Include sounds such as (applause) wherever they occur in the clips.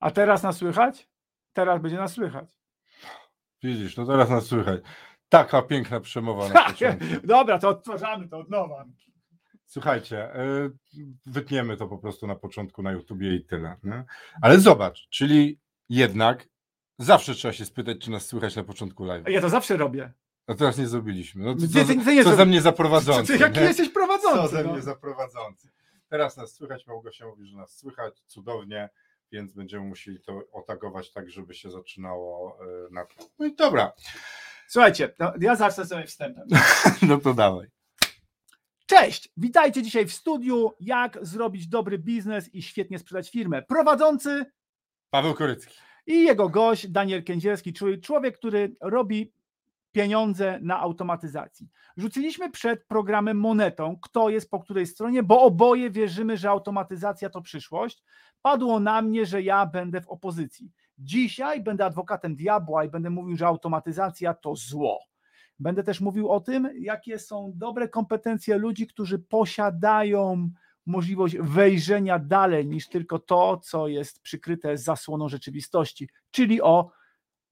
A teraz nas słychać? Teraz będzie nas słychać. Widzisz, no teraz nas słychać. Taka piękna przemowa na początku. (laughs) Dobra, to odtwarzamy to od nowa. Słuchajcie, y, wytniemy to po prostu na początku na YouTubie i tyle. Nie? Ale zobacz, czyli jednak zawsze trzeba się spytać, czy nas słychać na początku live. Ja to zawsze robię. A teraz nie zrobiliśmy. No, co, Ty- ty- ty nie co ze mnie zaprowadzący. Ty, jaki nie? jesteś Co prowadzący? ze no. mnie zaprowadzący. Teraz nas słychać, Małgosia mówi, że nas słychać, cudownie, więc będziemy musieli to otagować tak, żeby się zaczynało y, na to. No i dobra, Słuchajcie, no, ja zacznę sobie wstępem. (laughs) no to dawaj. Cześć, witajcie dzisiaj w studiu. Jak zrobić dobry biznes i świetnie sprzedać firmę. Prowadzący Paweł Korycki. i jego gość Daniel Kędzierski, czyli człowiek, który robi pieniądze na automatyzacji. Rzuciliśmy przed programem monetą, kto jest po której stronie, bo oboje wierzymy, że automatyzacja to przyszłość. Padło na mnie, że ja będę w opozycji. Dzisiaj będę adwokatem diabła i będę mówił, że automatyzacja to zło. Będę też mówił o tym, jakie są dobre kompetencje ludzi, którzy posiadają możliwość wejrzenia dalej niż tylko to, co jest przykryte zasłoną rzeczywistości, czyli o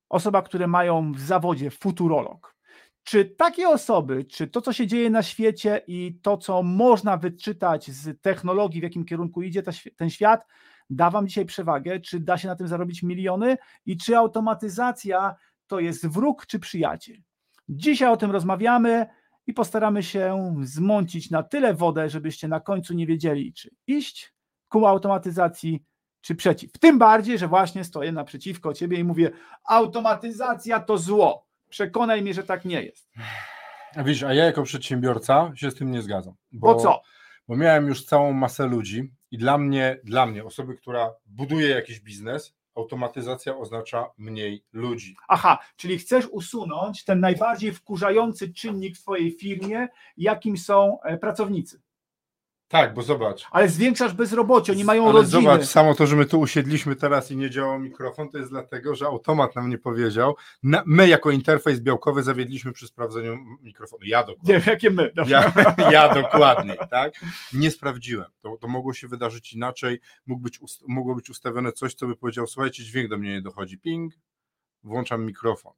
osoba, które mają w zawodzie futurolog. Czy takie osoby, czy to, co się dzieje na świecie i to, co można wyczytać z technologii, w jakim kierunku idzie ten świat, da Wam dzisiaj przewagę? Czy da się na tym zarobić miliony? I czy automatyzacja to jest wróg czy przyjaciel? Dzisiaj o tym rozmawiamy i postaramy się zmącić na tyle wodę, żebyście na końcu nie wiedzieli, czy iść ku automatyzacji, czy przeciw. Tym bardziej, że właśnie stoję naprzeciwko ciebie i mówię: automatyzacja to zło. Przekonaj mnie, że tak nie jest. A widzisz, a ja jako przedsiębiorca się z tym nie zgadzam. Bo co? Bo miałem już całą masę ludzi i dla mnie, dla mnie, osoby, która buduje jakiś biznes, automatyzacja oznacza mniej ludzi. Aha, czyli chcesz usunąć ten najbardziej wkurzający czynnik w Twojej firmie, jakim są e, pracownicy. Tak, bo zobacz. Ale zwiększasz bezrobocie, oni mają Ale rodziny. zobacz, samo to, że my tu usiedliśmy teraz i nie działał mikrofon, to jest dlatego, że automat nam nie powiedział. Na, my jako interfejs białkowy zawiedliśmy przy sprawdzeniu mikrofonu. Ja dokładnie. Nie, jakie my. Ja, (laughs) ja dokładnie, tak? Nie sprawdziłem. To, to mogło się wydarzyć inaczej. Mógł być, mogło być ustawione coś, co by powiedział, słuchajcie, dźwięk do mnie nie dochodzi. Ping, włączam mikrofon.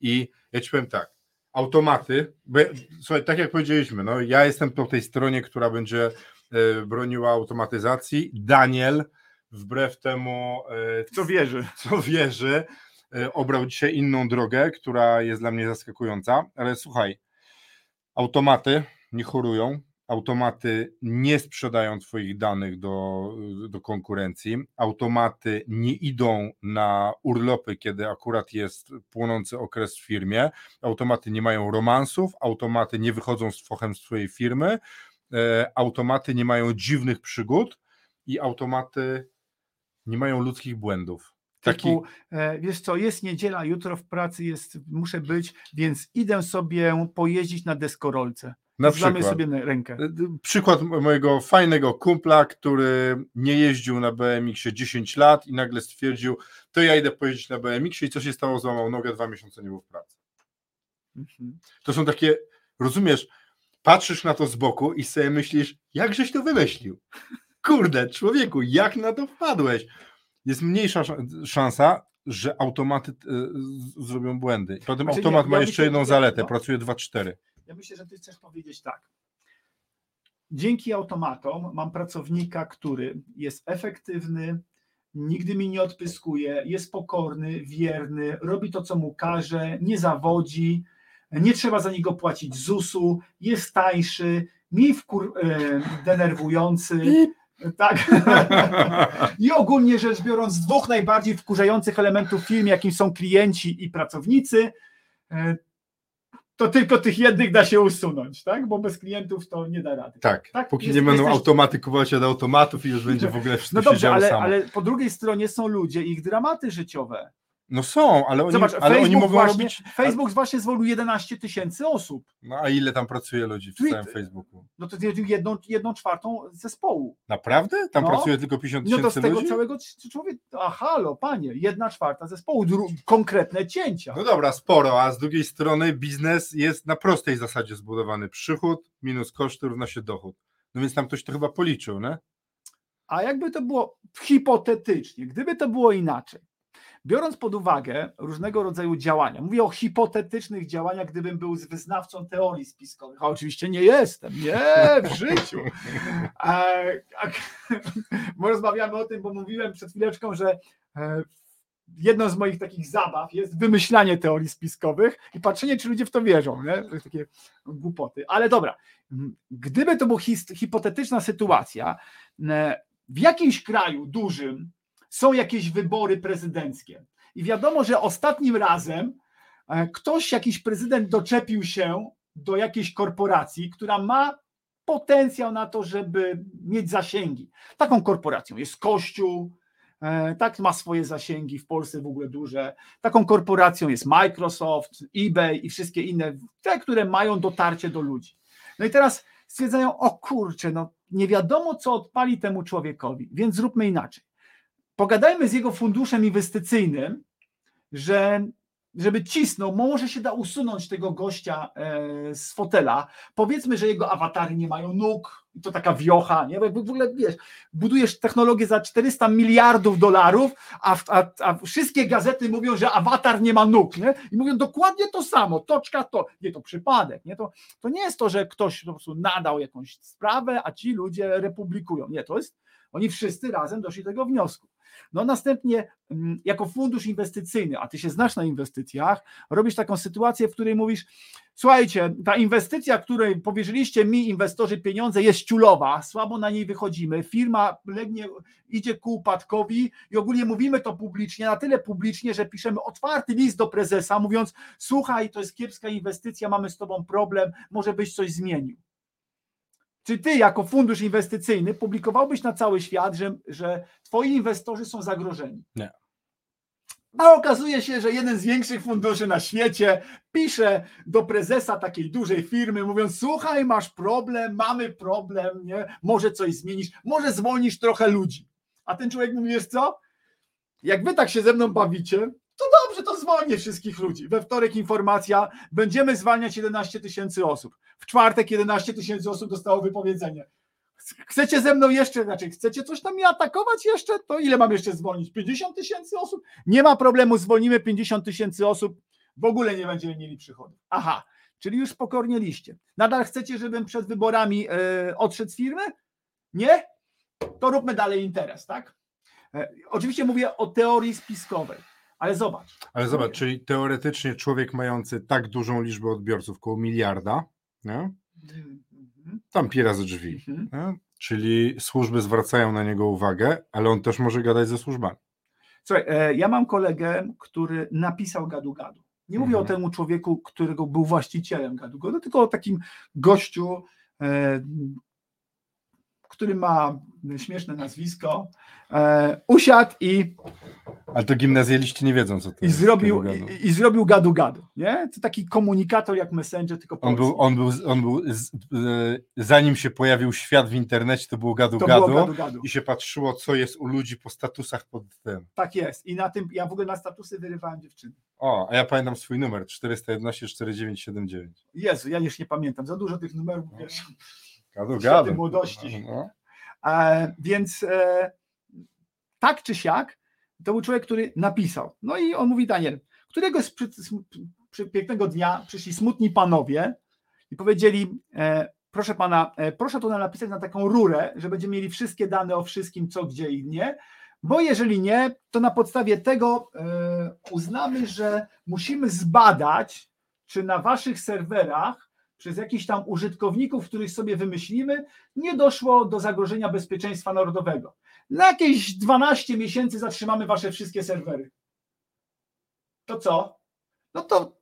I ja ci powiem tak, automaty, bo, słuchaj, tak jak powiedzieliśmy, no, ja jestem po tej stronie, która będzie e, broniła automatyzacji. Daniel, wbrew temu, e, Co wierzy? (laughs) co wierzy, e, obrał dzisiaj inną drogę, która jest dla mnie zaskakująca, ale słuchaj, automaty nie chorują, automaty nie sprzedają Twoich danych do, do konkurencji, automaty nie idą na urlopy, kiedy akurat jest płonący okres w firmie, automaty nie mają romansów, automaty nie wychodzą z fochem z Twojej firmy, e, automaty nie mają dziwnych przygód i automaty nie mają ludzkich błędów. Taki, Typu, e, wiesz co, jest niedziela, jutro w pracy jest, muszę być, więc idę sobie pojeździć na deskorolce. Na przykład, sobie rękę. przykład mojego fajnego kumpla, który nie jeździł na BMX-ie 10 lat i nagle stwierdził, to ja idę pojeździć na BMX-ie i co się stało, złamał nogę, dwa miesiące nie był w pracy. Mhm. To są takie, rozumiesz, patrzysz na to z boku i sobie myślisz, jak żeś to wymyślił? Kurde, człowieku, jak na to wpadłeś? Jest mniejsza szan- szansa, że automaty z- zrobią błędy. Potem Znaczy, automat ja- ma ja jeszcze myślę, jedną zaletę, no. pracuje 2-4. Ja myślę, że ty chcesz powiedzieć tak. Dzięki automatom mam pracownika, który jest efektywny, nigdy mi nie odpyskuje, jest pokorny, wierny, robi to, co mu każe, nie zawodzi, nie trzeba za niego płacić ZUS-u, jest tańszy, mniej wkur, e, denerwujący. Tak. I ogólnie rzecz biorąc, dwóch najbardziej wkurzających elementów w filmie, jakim są klienci i pracownicy, e, to tylko tych jednych da się usunąć, tak? Bo bez klientów to nie da rady. Tak, Tak, póki jest- nie będą jesteś- automaty kupować od automatów i już będzie w ogóle wszystko No się dobrze, działo ale, samo. ale po drugiej stronie są ludzie i ich dramaty życiowe. No są, ale oni, Zobacz, ale Facebook, oni mogą właśnie, robić... Facebook właśnie zwolnił 11 tysięcy osób. No a ile tam pracuje ludzi w Tweet- całym Facebooku? No to jest jedną, jedną czwartą zespołu. Naprawdę? Tam No. pracuje tylko 50 No to tysięcy z tego ludzi? całego człowieka, a halo, panie, jedna czwarta zespołu, dru- konkretne cięcia. No dobra, sporo, a z drugiej strony biznes jest na prostej zasadzie zbudowany. Przychód minus koszty równa się dochód. No więc tam ktoś to chyba policzył, nie? a jakby to było hipotetycznie, gdyby to było inaczej, biorąc pod uwagę różnego rodzaju działania, mówię o hipotetycznych działaniach, gdybym był wyznawcą teorii spiskowych, a oczywiście nie jestem, nie w (laughs) życiu. A, a, (laughs) bo rozmawiamy o tym, bo mówiłem przed chwileczką, że e, jedną z moich takich zabaw jest wymyślanie teorii spiskowych i patrzenie, czy ludzie w to wierzą. Nie? To takie głupoty. Ale dobra, gdyby to była hipotetyczna sytuacja, e, w jakimś kraju dużym są jakieś wybory prezydenckie i wiadomo, że ostatnim razem e, ktoś, jakiś prezydent doczepił się do jakiejś korporacji, która ma potencjał na to, żeby mieć zasięgi. Taką korporacją jest Kościół, e, tak ma swoje zasięgi w Polsce w ogóle duże. Taką korporacją jest Microsoft, eBay i wszystkie inne, te, które mają dotarcie do ludzi. No i teraz stwierdzają, o kurczę, no nie wiadomo, co odpali temu człowiekowi, więc zróbmy inaczej. Pogadajmy z jego funduszem inwestycyjnym, że żeby cisnął, może się da usunąć tego gościa e, z fotela. Powiedzmy, że jego awatary nie mają nóg, to taka wiocha, nie? Bo w ogóle wiesz, budujesz technologię za 400 miliardów dolarów, a, a, a wszystkie gazety mówią, że awatar nie ma nóg, nie? I mówią dokładnie to samo, toczka to. Nie, to przypadek, nie? To, to nie jest to, że ktoś po prostu nadał jakąś sprawę, a ci ludzie republikują. Nie, to jest, oni wszyscy razem doszli do tego wniosku. No następnie mm, jako fundusz inwestycyjny, a ty się znasz na inwestycjach, robisz taką sytuację, w której mówisz, słuchajcie, ta inwestycja, której powierzyliście mi inwestorzy pieniądze jest ciulowa, słabo na niej wychodzimy, firma legnie, idzie ku upadkowi i ogólnie mówimy to publicznie, na tyle publicznie, że piszemy otwarty list do prezesa, mówiąc, słuchaj, to jest kiepska inwestycja, mamy z tobą problem, może byś coś zmienił. Czy ty, jako fundusz inwestycyjny, publikowałbyś na cały świat, że, że twoi inwestorzy są zagrożeni? Nie. A okazuje się, że jeden z większych funduszy na świecie pisze do prezesa takiej dużej firmy, mówiąc: Słuchaj, masz problem, mamy problem, nie? może coś zmienisz, może zwolnisz trochę ludzi. A ten człowiek mówi: Wiesz co? Jak wy tak się ze mną bawicie, to dobrze, to zwolnię wszystkich ludzi. We wtorek informacja, będziemy zwalniać 11 tysięcy osób. W czwartek 11 tysięcy osób dostało wypowiedzenie. Chcecie ze mną jeszcze, znaczy chcecie coś tam mi atakować jeszcze? To ile mam jeszcze zwolnić? 50 tysięcy osób? Nie ma problemu, zwolnimy 50 tysięcy osób, w ogóle nie będziemy mieli przychodów. Aha, czyli już pokornieliście. Nadal chcecie, żebym przed wyborami yy, odszedł z firmy? Nie? To róbmy dalej interes, tak? E, oczywiście mówię o teorii spiskowej. Ale zobacz. Ale zobacz, czyli teoretycznie człowiek mający tak dużą liczbę odbiorców, około miliarda, nie? Tam pira ze drzwi. Mhm. Czyli służby zwracają na niego uwagę, ale on też może gadać ze służbami. Słuchaj, e, ja mam kolegę, który napisał gadu gadu. Nie mówię mhm. o temu człowieku, którego był właścicielem gadu gadu, tylko o takim gościu, e, który ma śmieszne nazwisko, e, usiadł i. Ale to gimnazjaliści nie wiedzą, co to i jest. Zrobił, i, I zrobił gadu gadu. Nie? To taki komunikator jak Messenger, tylko on był, on był, on był zanim się pojawił świat w internecie, to było gadu, to gadu, było gadu, gadu i się patrzyło, co jest u ludzi po statusach pod tym. Tak jest. I na tym, ja w ogóle na statusy wyrywałem dziewczyny. O, a ja pamiętam swój numer 411 4979. Jezu, ja już nie pamiętam. Za dużo tych numerów, wiesz. Gadu, młodości. No. E, więc e, tak czy siak, to był człowiek, który napisał. No i on mówi, Daniel, któregoś przy, przy pięknego dnia przyszli smutni panowie i powiedzieli, e, proszę pana, e, proszę to napisać na taką rurę, że będziemy mieli wszystkie dane o wszystkim, co, gdzie i nie, bo jeżeli nie, to na podstawie tego e, uznamy, że musimy zbadać, czy na waszych serwerach przez jakichś tam użytkowników, których sobie wymyślimy, nie doszło do zagrożenia bezpieczeństwa narodowego. Na jakieś 12 miesięcy zatrzymamy wasze wszystkie serwery. To co? No to.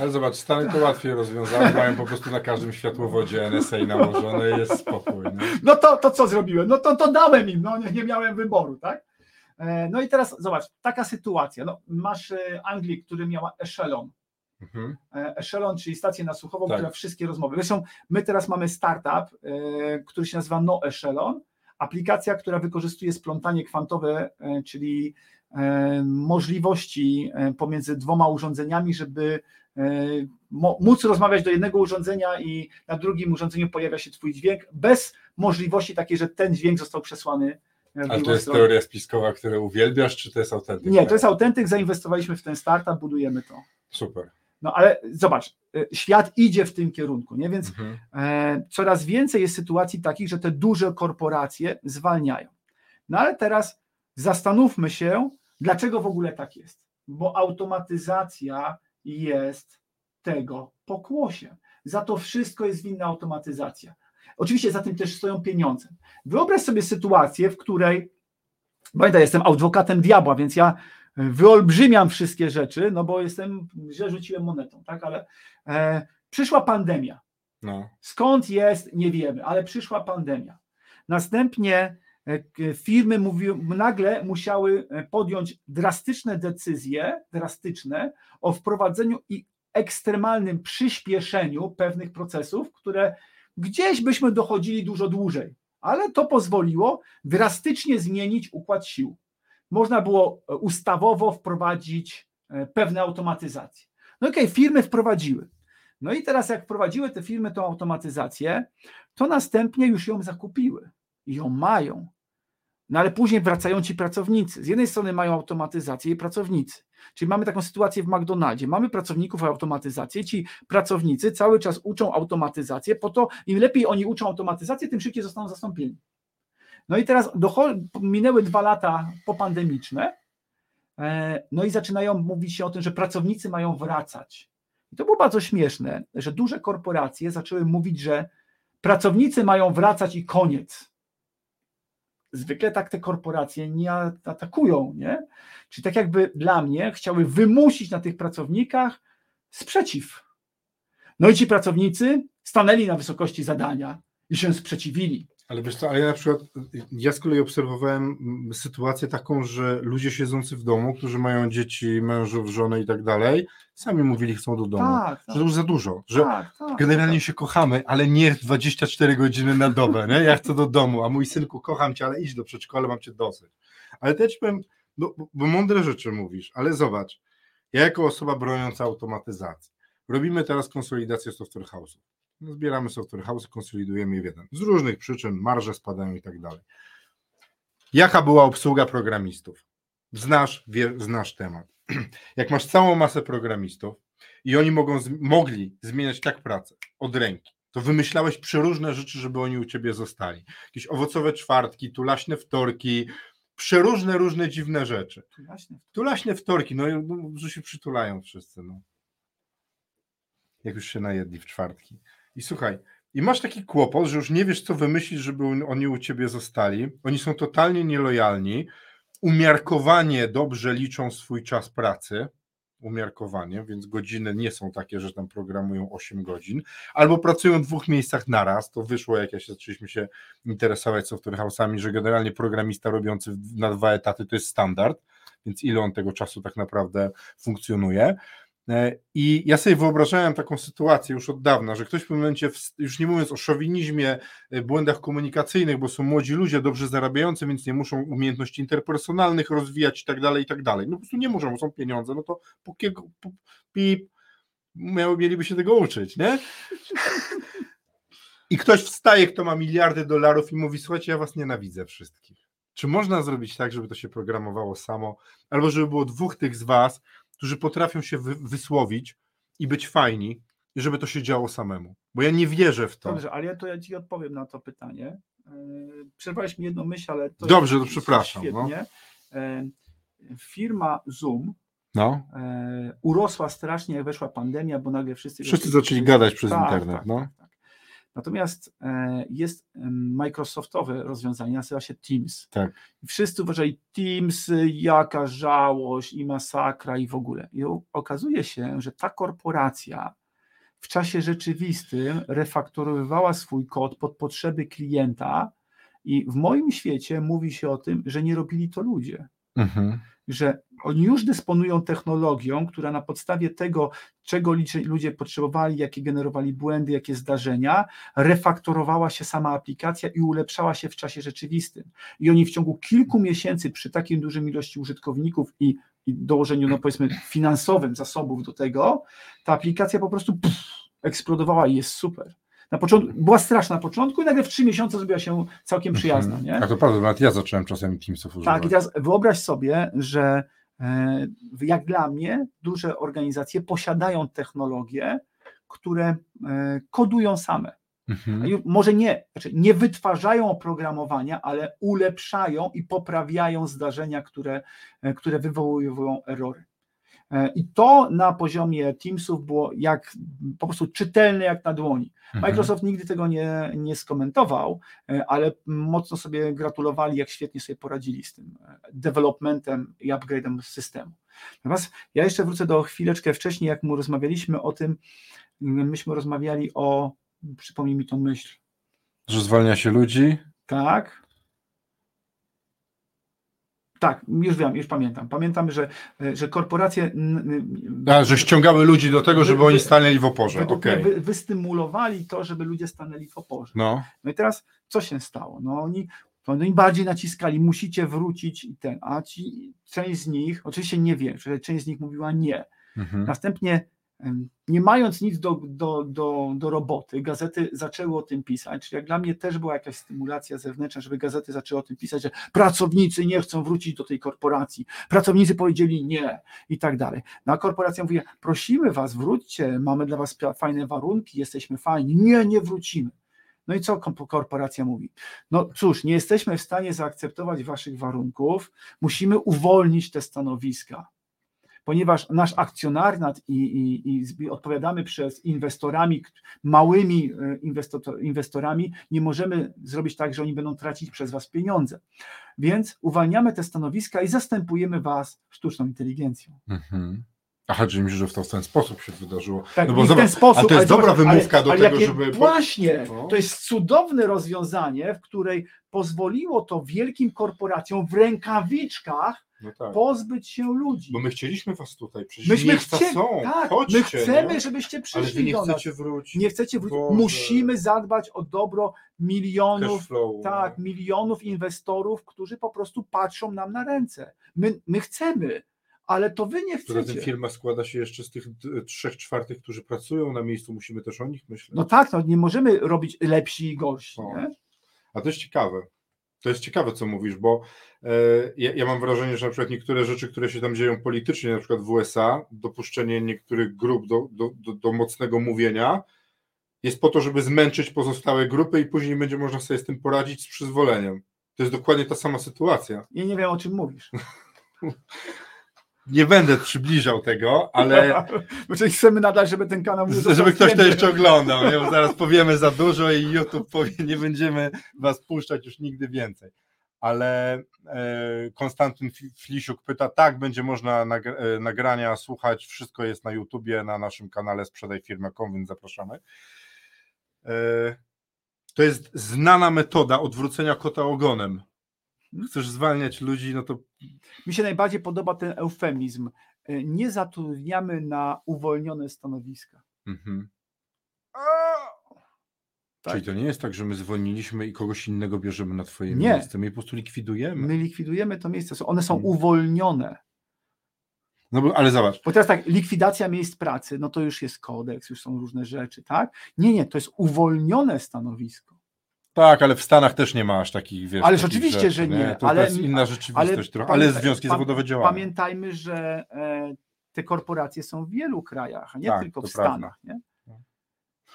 Ale zobacz, Stany to łatwiej rozwiązały, mają po prostu na każdym światłowodzie NSA nałożone i jest spokój. Nie? No to, to co zrobiłem? No to, to dałem im, no nie, nie miałem wyboru, tak? E, no i teraz zobacz, taka sytuacja. No, masz e, Anglię, który miała Echelon, Mhm. E, Echelon, czyli stację nasłuchową, tak. która wszystkie rozmowy. Zresztą my teraz mamy startup, e, który się nazywa No Echelon, aplikacja, która wykorzystuje splątanie kwantowe, e, czyli możliwości pomiędzy dwoma urządzeniami, żeby móc rozmawiać do jednego urządzenia i na drugim urządzeniu pojawia się Twój dźwięk, bez możliwości takiej, że ten dźwięk został przesłany Ale to jest stronę. teoria spiskowa, którą uwielbiasz, czy to jest autentyk? Nie, to jest autentyk, zainwestowaliśmy w ten startup, budujemy to. Super. No ale zobacz, y, świat idzie w tym kierunku, nie? Więc Mhm. e, coraz więcej jest sytuacji takich, że te duże korporacje zwalniają. No ale teraz zastanówmy się, dlaczego w ogóle tak jest. Bo automatyzacja jest tego pokłosiem. Za to wszystko jest winna automatyzacja. Oczywiście za tym też stoją pieniądze. Wyobraź sobie sytuację, w której, pamiętaj, jestem adwokatem diabła, więc ja wyolbrzymiam wszystkie rzeczy, no bo jestem, źle rzuciłem monetą, tak, ale e, przyszła pandemia. No. Skąd jest, nie wiemy, ale przyszła pandemia. Następnie e, firmy mówiły, nagle musiały e, podjąć drastyczne decyzje, drastyczne o wprowadzeniu i ekstremalnym przyspieszeniu pewnych procesów, które gdzieś byśmy dochodzili dużo dłużej, ale to pozwoliło drastycznie zmienić układ sił. Można było e, ustawowo wprowadzić e, pewne automatyzacje. No okej, firmy wprowadziły. No i teraz, jak wprowadziły te firmy tą automatyzację, to następnie już ją zakupiły i ją mają. No ale później wracają ci pracownicy. Z jednej strony mają automatyzację i pracownicy. Czyli mamy taką sytuację w McDonaldzie. Mamy pracowników automatyzację. Ci pracownicy cały czas uczą automatyzację, po to im lepiej oni uczą automatyzację, tym szybciej zostaną zastąpieni. No i teraz minęły dwa lata popandemiczne, e, no i zaczynają mówić się o tym, że pracownicy mają wracać. I to było bardzo śmieszne, że duże korporacje zaczęły mówić, że pracownicy mają wracać i koniec. Zwykle tak te korporacje nie atakują, nie? Czyli tak jakby dla mnie chciały wymusić na tych pracownikach sprzeciw. No i ci pracownicy stanęli na wysokości zadania i się sprzeciwili. Ale wiesz co, ale ja na przykład, ja z kolei obserwowałem sytuację taką, że ludzie siedzący w domu, którzy mają dzieci, mężów, żonę i tak dalej, sami mówili, chcą do domu. Tak, Że tak, to już za dużo, że tak, tak, generalnie tak. się kochamy, ale nie 24 godziny na dobę, nie? Ja chcę do domu, a mój synku, kocham cię, ale idź do przedszkola, mam cię dosyć. Ale też ci powiem, no, bo, bo mądre rzeczy mówisz, ale zobacz, ja jako osoba broniąca automatyzacji, robimy teraz konsolidację software house'ów. No, Zbieramy software house, konsolidujemy je w jeden. Z różnych przyczyn, marże spadają i tak dalej. Jaka była obsługa programistów? Znasz, wie, znasz temat. (clears throat) Jak masz całą masę programistów i oni mogą, mogli zmieniać tak pracę od ręki, to wymyślałeś przeróżne rzeczy, żeby oni u ciebie zostali. Jakieś owocowe czwartki, tulaśne wtorki, przeróżne, różne dziwne rzeczy. Tulaśne wtorki, no, i- no że się przytulają wszyscy, no. Jak już się najedli w czwartki. I słuchaj, i masz taki kłopot, że już nie wiesz, co wymyślić, żeby oni u ciebie zostali. Oni są totalnie nielojalni. Umiarkowanie dobrze liczą swój czas pracy. Umiarkowanie, więc godziny nie są takie, że tam programują 8 godzin, albo pracują w dwóch miejscach naraz. To wyszło, jak ja się zaczęliśmy się interesować software house'ami, że generalnie programista robiący na dwa etaty to jest standard, więc ile on tego czasu tak naprawdę funkcjonuje. E, I ja sobie wyobrażałem taką sytuację już od dawna, że ktoś w pewnym momencie, już nie mówiąc o szowinizmie, e, błędach komunikacyjnych, bo są młodzi ludzie, dobrze zarabiający, więc nie muszą umiejętności interpersonalnych rozwijać i tak dalej, i tak dalej. No po prostu nie muszą, bo są pieniądze, no to po kiego, po, pip, miały, mieliby się tego uczyć, nie? I ktoś wstaje, kto ma miliardy dolarów i mówi, słuchajcie, ja was nienawidzę wszystkich. Czy można zrobić tak, żeby to się programowało samo, albo żeby było dwóch tych z was, którzy potrafią się wy, wysłowić i być fajni, i żeby to się działo samemu? Bo ja nie wierzę w to. Dobrze, ale ja to ja ci odpowiem na to pytanie. E, Przerwałeś mi jedną myśl, ale to Dobrze, jest to przepraszam, no. Świetnie. E, Firma Zoom No. e, urosła strasznie, jak weszła pandemia, bo nagle wszyscy. Wszyscy zaczęli gadać przez Tak, internet, tak, no. tak, tak. Natomiast e, jest Microsoftowe rozwiązanie, nazywa się Teams. Tak. Wszyscy uważali, Teams, y, jaka żałość i masakra i w ogóle. I okazuje się, że ta korporacja w czasie rzeczywistym refaktorowywała swój kod pod potrzeby klienta i w moim świecie mówi się o tym, że nie robili to ludzie Mhm. Że oni już dysponują technologią, która na podstawie tego, czego ludzie potrzebowali, jakie generowali błędy, jakie zdarzenia, refaktorowała się sama aplikacja i ulepszała się w czasie rzeczywistym. I oni w ciągu kilku miesięcy przy takiej dużej ilości użytkowników i, i dołożeniu, no powiedzmy, finansowym zasobów do tego, ta aplikacja po prostu pff, eksplodowała i jest super. Na początku, była straszna na początku i nagle w trzy miesiące zrobiła się całkiem przyjazna. Nie? A to prawda, nawet ja zacząłem czasem Teamsów używać. Tak, i teraz wyobraź sobie, że e, jak dla mnie duże organizacje posiadają technologie, które e, kodują same. Mhm. Może nie, znaczy nie wytwarzają oprogramowania, ale ulepszają i poprawiają zdarzenia, które, e, które wywołują erory. E, I to na poziomie Teamsów było jak po prostu czytelne jak na dłoni. Mhm. Microsoft nigdy tego nie, nie skomentował, e, ale mocno sobie gratulowali, jak świetnie sobie poradzili z tym e, developmentem i upgrade'em systemu. Natomiast ja jeszcze wrócę do chwileczkę wcześniej, jak mu rozmawialiśmy o tym, myśmy rozmawiali o, przypomnij mi tą myśl, Że zwalnia się ludzi. tak? Tak, już wiem, już pamiętam. Pamiętam, że, że korporacje A, że ściągały ludzi do tego, żeby Wy- oni wy- stanęli w oporze. Okej. mnie wy, wystymulowali to, żeby ludzie stanęli w oporze. No. No i teraz co się stało? No oni, to oni bardziej naciskali, musicie wrócić i ten, a ci, część z nich, oczywiście nie wiem, że część z nich mówiła nie. Mhm. Następnie nie mając nic do, do, do, do roboty, gazety zaczęły o tym pisać, czyli jak dla mnie też była jakaś stymulacja zewnętrzna, żeby gazety zaczęły o tym pisać, że pracownicy nie chcą wrócić do tej korporacji, pracownicy powiedzieli nie i tak dalej. No a korporacja mówi, prosimy was, wróćcie, mamy dla was fajne warunki, jesteśmy fajni, nie, nie wrócimy. No i co korporacja mówi? No cóż, nie jesteśmy w stanie zaakceptować waszych warunków, musimy uwolnić te stanowiska ponieważ nasz akcjonariat i, i, i odpowiadamy przez inwestorami, małymi e, inwesto- inwestorami, nie możemy zrobić tak, że oni będą tracić przez Was pieniądze. Więc uwalniamy te stanowiska i zastępujemy Was sztuczną inteligencją. Mhm. Aha, czyli myślisz, że w to- w ten sposób się wydarzyło. Tak, No bo w zobacz, ten sposób, a to jest ale dobra zobacz, wymówka do ale tego, jakie- żeby- Właśnie, No. to jest cudowne rozwiązanie, w której pozwoliło to wielkim korporacjom w rękawiczkach No tak. pozbyć się ludzi. Bo my chcieliśmy was tutaj, przecież Myśmy miejsca chcieli, są. tak, Chodźcie, my chcemy, nie? żebyście Ale przyszli wy nie do nas. chcecie wrócić. Nie chcecie wrócić. Boże. Musimy zadbać o dobro milionów, flow, tak, no. milionów inwestorów, którzy po prostu patrzą nam na ręce. My, my chcemy, ale to wy nie chcecie. firma składa się jeszcze z tych trzech czwartych, którzy pracują na miejscu, musimy też o nich myśleć. No tak, no nie możemy robić lepsi i gorsi. No. A to jest ciekawe. To jest ciekawe, co mówisz, bo e, ja, ja mam wrażenie, że na przykład niektóre rzeczy, które się tam dzieją politycznie, na przykład w USA, dopuszczenie niektórych grup do, do, do, do mocnego mówienia, jest po to, żeby zmęczyć pozostałe grupy i później będzie można sobie z tym poradzić z przyzwoleniem. To jest dokładnie ta sama sytuacja. Ja nie wiem, o czym mówisz. (laughs) Nie będę przybliżał tego, ale (laughs) czyli chcemy nadal, żeby ten kanał... żeby ktoś to jeszcze oglądał, nie? bo zaraz powiemy za dużo i YouTube powie, nie będziemy was puszczać już nigdy więcej. Ale e, Konstantyn Flisiuk pyta, tak, będzie można e, nagrania słuchać, wszystko jest na YouTubie, na naszym kanale Sprzedaj Firmę.com, więc zapraszamy. E, to jest znana metoda odwrócenia kota ogonem. Chcesz zwalniać ludzi, no to Mi się najbardziej podoba ten eufemizm. E, Nie zatrudniamy na uwolnione stanowiska. Mhm. Tak. Czyli to nie jest tak, że my zwolniliśmy i kogoś innego bierzemy na twoje Nie. miejsce. My je po prostu likwidujemy. My likwidujemy to miejsce. One są Mhm. uwolnione. No bo, ale zobacz, Bo teraz tak, likwidacja miejsc pracy, no to już jest kodeks, już są różne rzeczy, tak? Nie, nie, to jest uwolnione stanowisko. Tak, ale w Stanach też nie ma aż takich, wiesz, Ależ takich oczywiście, że nie, To, ale- to jest inna rzeczywistość trochę, ale związki zawodowe działają. Pamiętajmy, że e, te korporacje są w wielu krajach, a nie Tak, tylko to w prawda. Stanach. Nie?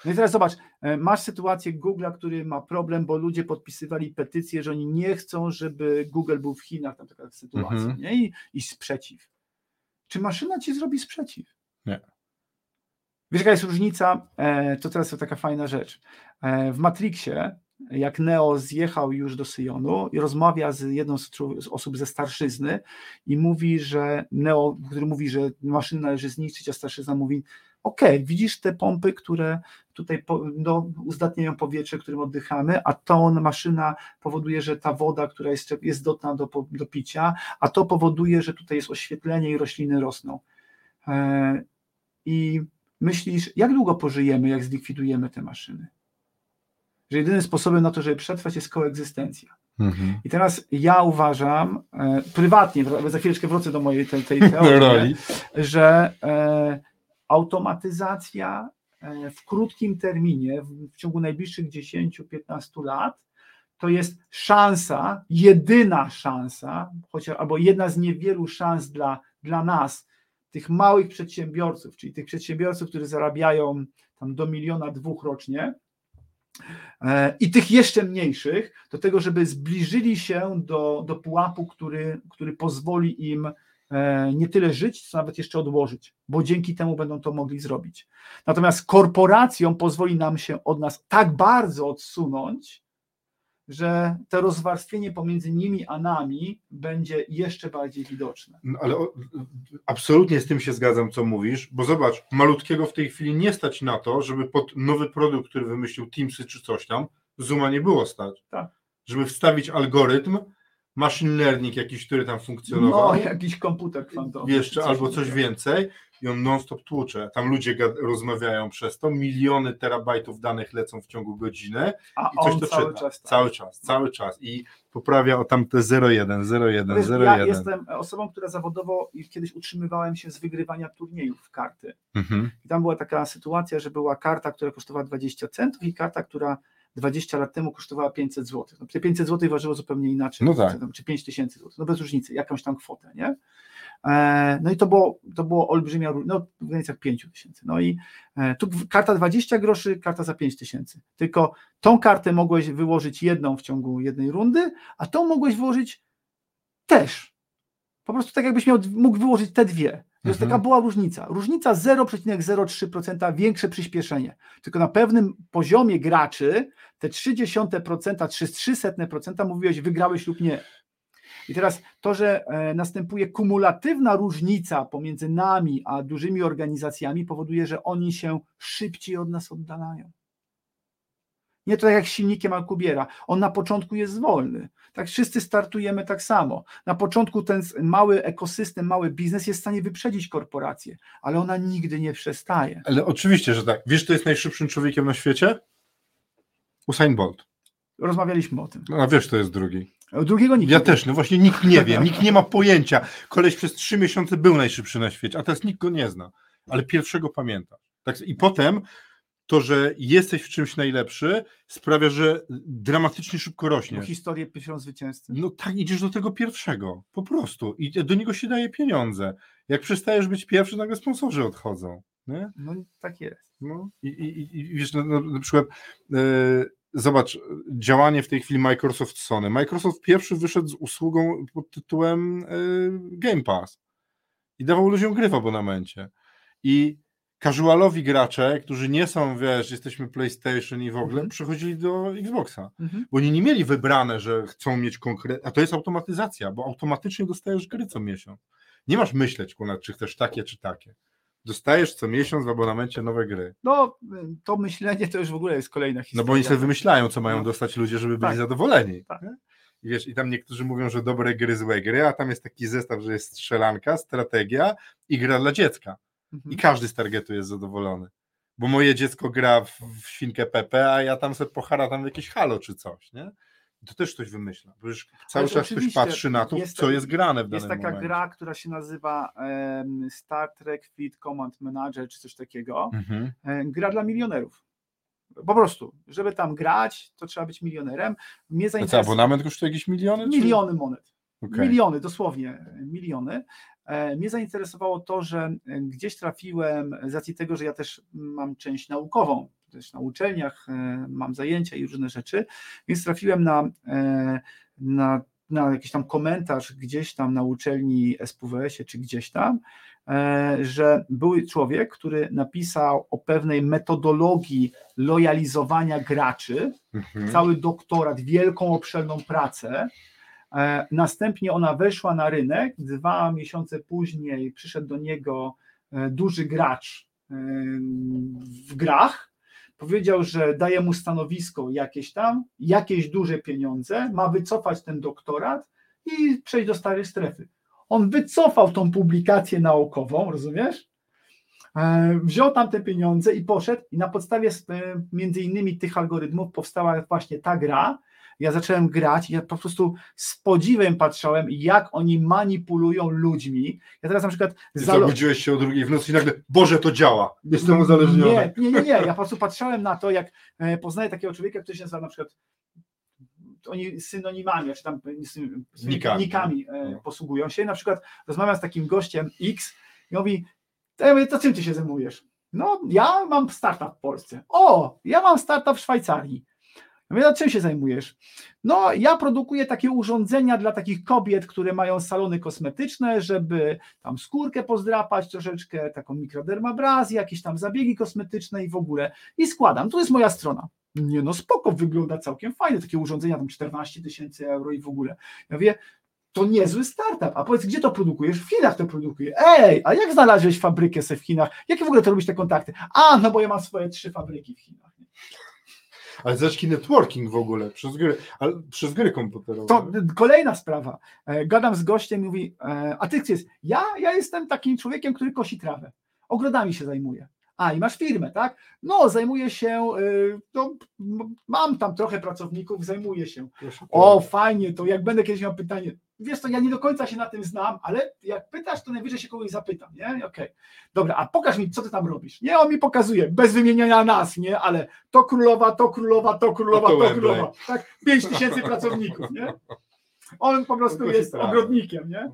No i teraz zobacz, e, masz sytuację Google'a, który ma problem, bo ludzie podpisywali petycję, że oni nie chcą, żeby Google był w Chinach, tam taka sytuacja, Mhm. nie? I, I sprzeciw. Czy maszyna ci zrobi sprzeciw? Nie. Wiesz, jaka jest różnica? E, to teraz jest taka fajna rzecz. E, w Matrixie, jak Neo zjechał już do Syjonu i rozmawia z jedną z, osób ze starszyzny i mówi, że Neo, który mówi, że maszynę należy zniszczyć, a starszyzna mówi, okej, widzisz te pompy, które tutaj no, uzdatniają powietrze, którym oddychamy, a to maszyna powoduje, że ta woda, która jest, jest dotna do, do picia, a to powoduje, że tutaj jest oświetlenie i rośliny rosną. E, I myślisz, jak długo pożyjemy, jak zlikwidujemy te maszyny? Że jedynym sposobem na to, żeby przetrwać jest koegzystencja. Mhm. I teraz ja uważam, e, prywatnie, za chwileczkę wrócę do mojej tej, tej (laughs) teorii, że e, automatyzacja e, w krótkim terminie, w, w ciągu najbliższych 10-15 lat, to jest szansa, jedyna szansa, chociaż, albo jedna z niewielu szans dla, dla nas, tych małych przedsiębiorców, czyli tych przedsiębiorców, którzy zarabiają tam do miliona dwóch rocznie, i tych jeszcze mniejszych, do tego, żeby zbliżyli się do, do pułapu, który, który pozwoli im e, nie tyle żyć, co nawet jeszcze odłożyć, bo dzięki temu będą to mogli zrobić. Natomiast korporacjom pozwoli nam się od nas tak bardzo odsunąć, że to rozwarstwienie pomiędzy nimi a nami będzie jeszcze bardziej widoczne. No, ale o, absolutnie z tym się zgadzam, co mówisz, bo zobacz, malutkiego w tej chwili nie stać na to, żeby pod nowy produkt, który wymyślił Teamsy czy coś tam, Zooma nie było stać. Tak. Żeby wstawić algorytm, machine learning jakiś, który tam funkcjonował. No, jakiś komputer kwantowy. jeszcze czy albo coś coś więcej i on non-stop tłucze. Tam ludzie rozmawiają przez to, miliony terabajtów danych lecą w ciągu godziny A i coś on to cały czyta. czas tak. cały czas, cały czas i poprawia o tamte 0,1, 0,1, Wiesz, 0,1. Ja jestem osobą, która zawodowo kiedyś utrzymywałem się z wygrywania turniejów w karty. Mhm. I tam była taka sytuacja, że była karta, która kosztowała 20 centów i karta, która 20 lat temu kosztowała 500 zł. No, te 500 zł ważyło zupełnie inaczej. No tak. Czy 5 tysięcy zł. No bez różnicy, jakąś tam kwotę, nie? E, No i to było, to było olbrzymia, no w granicach 5 tysięcy. No i e, tu karta 20 groszy, karta za 5 tysięcy. Tylko tą kartę mogłeś wyłożyć jedną w ciągu jednej rundy, a tą mogłeś wyłożyć też. Po prostu tak jakbyś miał, mógł wyłożyć te dwie. Więc Mhm. taka była różnica. Różnica 0,03% większe przyspieszenie. Tylko na pewnym poziomie graczy te 0,3% czy 0,03% mówiłeś wygrałeś lub nie. I teraz to, że e, następuje kumulatywna różnica pomiędzy nami a dużymi organizacjami powoduje, że oni się szybciej od nas oddalają. Nie to tak jak silnikiem Alkubiera. On na początku jest wolny. Tak wszyscy startujemy tak samo. Na początku ten mały ekosystem, mały biznes jest w stanie wyprzedzić korporację, ale ona nigdy nie przestaje. Ale oczywiście, że tak. Wiesz, kto jest najszybszym człowiekiem na świecie? Usain Bolt. Rozmawialiśmy o tym. A wiesz, to jest drugi. Drugiego nikt Ja nie też, no właśnie nikt nie wie, nikt nie ma pojęcia. Koleś przez trzy miesiące był najszybszy na świecie, a teraz nikt go nie zna, ale pierwszego pamięta. Tak, I potem to, że jesteś w czymś najlepszy, sprawia, że dramatycznie szybko Bo rośniesz. historię piszą zwycięzcy. No tak, idziesz do tego pierwszego, po prostu. I do niego się daje pieniądze. Jak przestajesz być pierwszy, nagle sponsorzy odchodzą. Nie? No tak jest. No i, i, i- wiesz, na, na, na przykład e, zobacz, działanie w tej chwili Microsoft Sony. Microsoft pierwszy wyszedł z usługą pod tytułem e, Game Pass i dawał ludziom gry w abonamencie. I casualowi gracze, którzy nie są, wiesz, jesteśmy PlayStation i w ogóle, Mhm. przechodzili do Xboxa. Mhm. Bo oni nie mieli wybrane, że chcą mieć konkretne, a to jest automatyzacja, bo automatycznie dostajesz gry co miesiąc. Nie masz myśleć, ponad czy chcesz takie, czy takie. Dostajesz co miesiąc w abonamencie nowe gry. No to myślenie to już w ogóle jest kolejna No historia. bo oni sobie wymyślają, co mają No. dostać ludzie, żeby byli Tak. zadowoleni. Tak. I wiesz, i tam niektórzy mówią, że dobre gry, złe gry, a tam jest taki zestaw, że jest strzelanka, strategia i gra dla dziecka. Mhm. I każdy z targetu jest zadowolony. Bo moje dziecko gra w, w świnkę Pepe, a ja tam sobie pochara tam jakieś halo czy coś, nie? To też ktoś wymyśla, bo już cały Ależ czas ktoś patrzy na to, jest co jest grane w danym Jest taka momencie. gra, która się nazywa em, Star Trek Fleet Command Manager czy coś takiego. Mhm. Gra dla milionerów. Po prostu, żeby tam grać, to trzeba być milionerem. Mnie co, zainteresowało abonament kosztuje jakieś miliony? czy- miliony monet. Okej. Miliony, dosłownie miliony. E, Mnie zainteresowało to, że e, gdzieś trafiłem, z racji tego, że ja też mam część naukową, też na uczelniach e, mam zajęcia i różne rzeczy, więc trafiłem na, na, na jakiś tam komentarz gdzieś tam na uczelni SPWS-ie czy gdzieś tam, że był człowiek, który napisał o pewnej metodologii lojalizowania graczy, Mhm. cały doktorat, wielką, obszerną pracę. E, Następnie ona weszła na rynek. Dwa miesiące później przyszedł do niego e, duży gracz e, w grach. Powiedział, że daje mu stanowisko jakieś tam, jakieś duże pieniądze, ma wycofać ten doktorat i przejść do starej strefy. On wycofał tą publikację naukową, rozumiesz? Wziął tam te pieniądze i poszedł, i na podstawie między innymi tych algorytmów powstała właśnie ta gra, ja zacząłem grać i ja po prostu z podziwem patrzałem, jak oni manipulują ludźmi. Ja teraz na przykład... Zabudziłeś się o drugiej w nocy i nagle, Boże, to działa, jestem uzależniony. Nie, nie, nie, nie, ja po prostu patrzyłem na to, jak e, poznaję takiego człowieka, który się nazywa na przykład oni synonimami, czy tam nikami, nikami e, no. posługują się. Na przykład rozmawiam z takim gościem X i mówi, to, ja mówię, to czym ty się zajmujesz? No, ja mam startup w Polsce. O, ja mam startup w Szwajcarii. Ja mówię, czym się zajmujesz? No, ja produkuję takie urządzenia dla takich kobiet, które mają salony kosmetyczne, żeby tam skórkę pozdrapać troszeczkę, taką mikrodermabrazję, jakieś tam zabiegi kosmetyczne i w ogóle. I składam. Tu jest moja strona. Nie no, spoko, wygląda całkiem fajnie, takie urządzenia, tam 14 tysięcy euro i w ogóle. Ja mówię, to niezły startup. A powiedz, gdzie to produkujesz? W Chinach to produkuje. Ej, a jak znalazłeś fabrykę se w Chinach? Jakie w ogóle to robisz te kontakty? A, no bo ja mam swoje trzy fabryki w Chinach. Ale zacznij networking w ogóle przez gry, ale przez gry komputerowe. To kolejna sprawa. E, gadam z gościem mówi, e, a ty chcesz? Ja, ja jestem takim człowiekiem, który kosi trawę. Ogrodami się zajmuje. A, i masz firmę, tak? No, zajmuję się, no, mam tam trochę pracowników, zajmuję się. O, fajnie, to jak będę kiedyś miał pytanie, wiesz to ja nie do końca się na tym znam, ale jak pytasz, to najwyżej się kogoś zapytam, nie? Okej, okay. dobra, a pokaż mi, co ty tam robisz. Nie, on mi pokazuje, bez wymieniania nas, nie? Ale to królowa, to królowa, to królowa, to, to królowa. Tak, pięć tysięcy pracowników, nie? On po prostu jest ogrodnikiem, nie?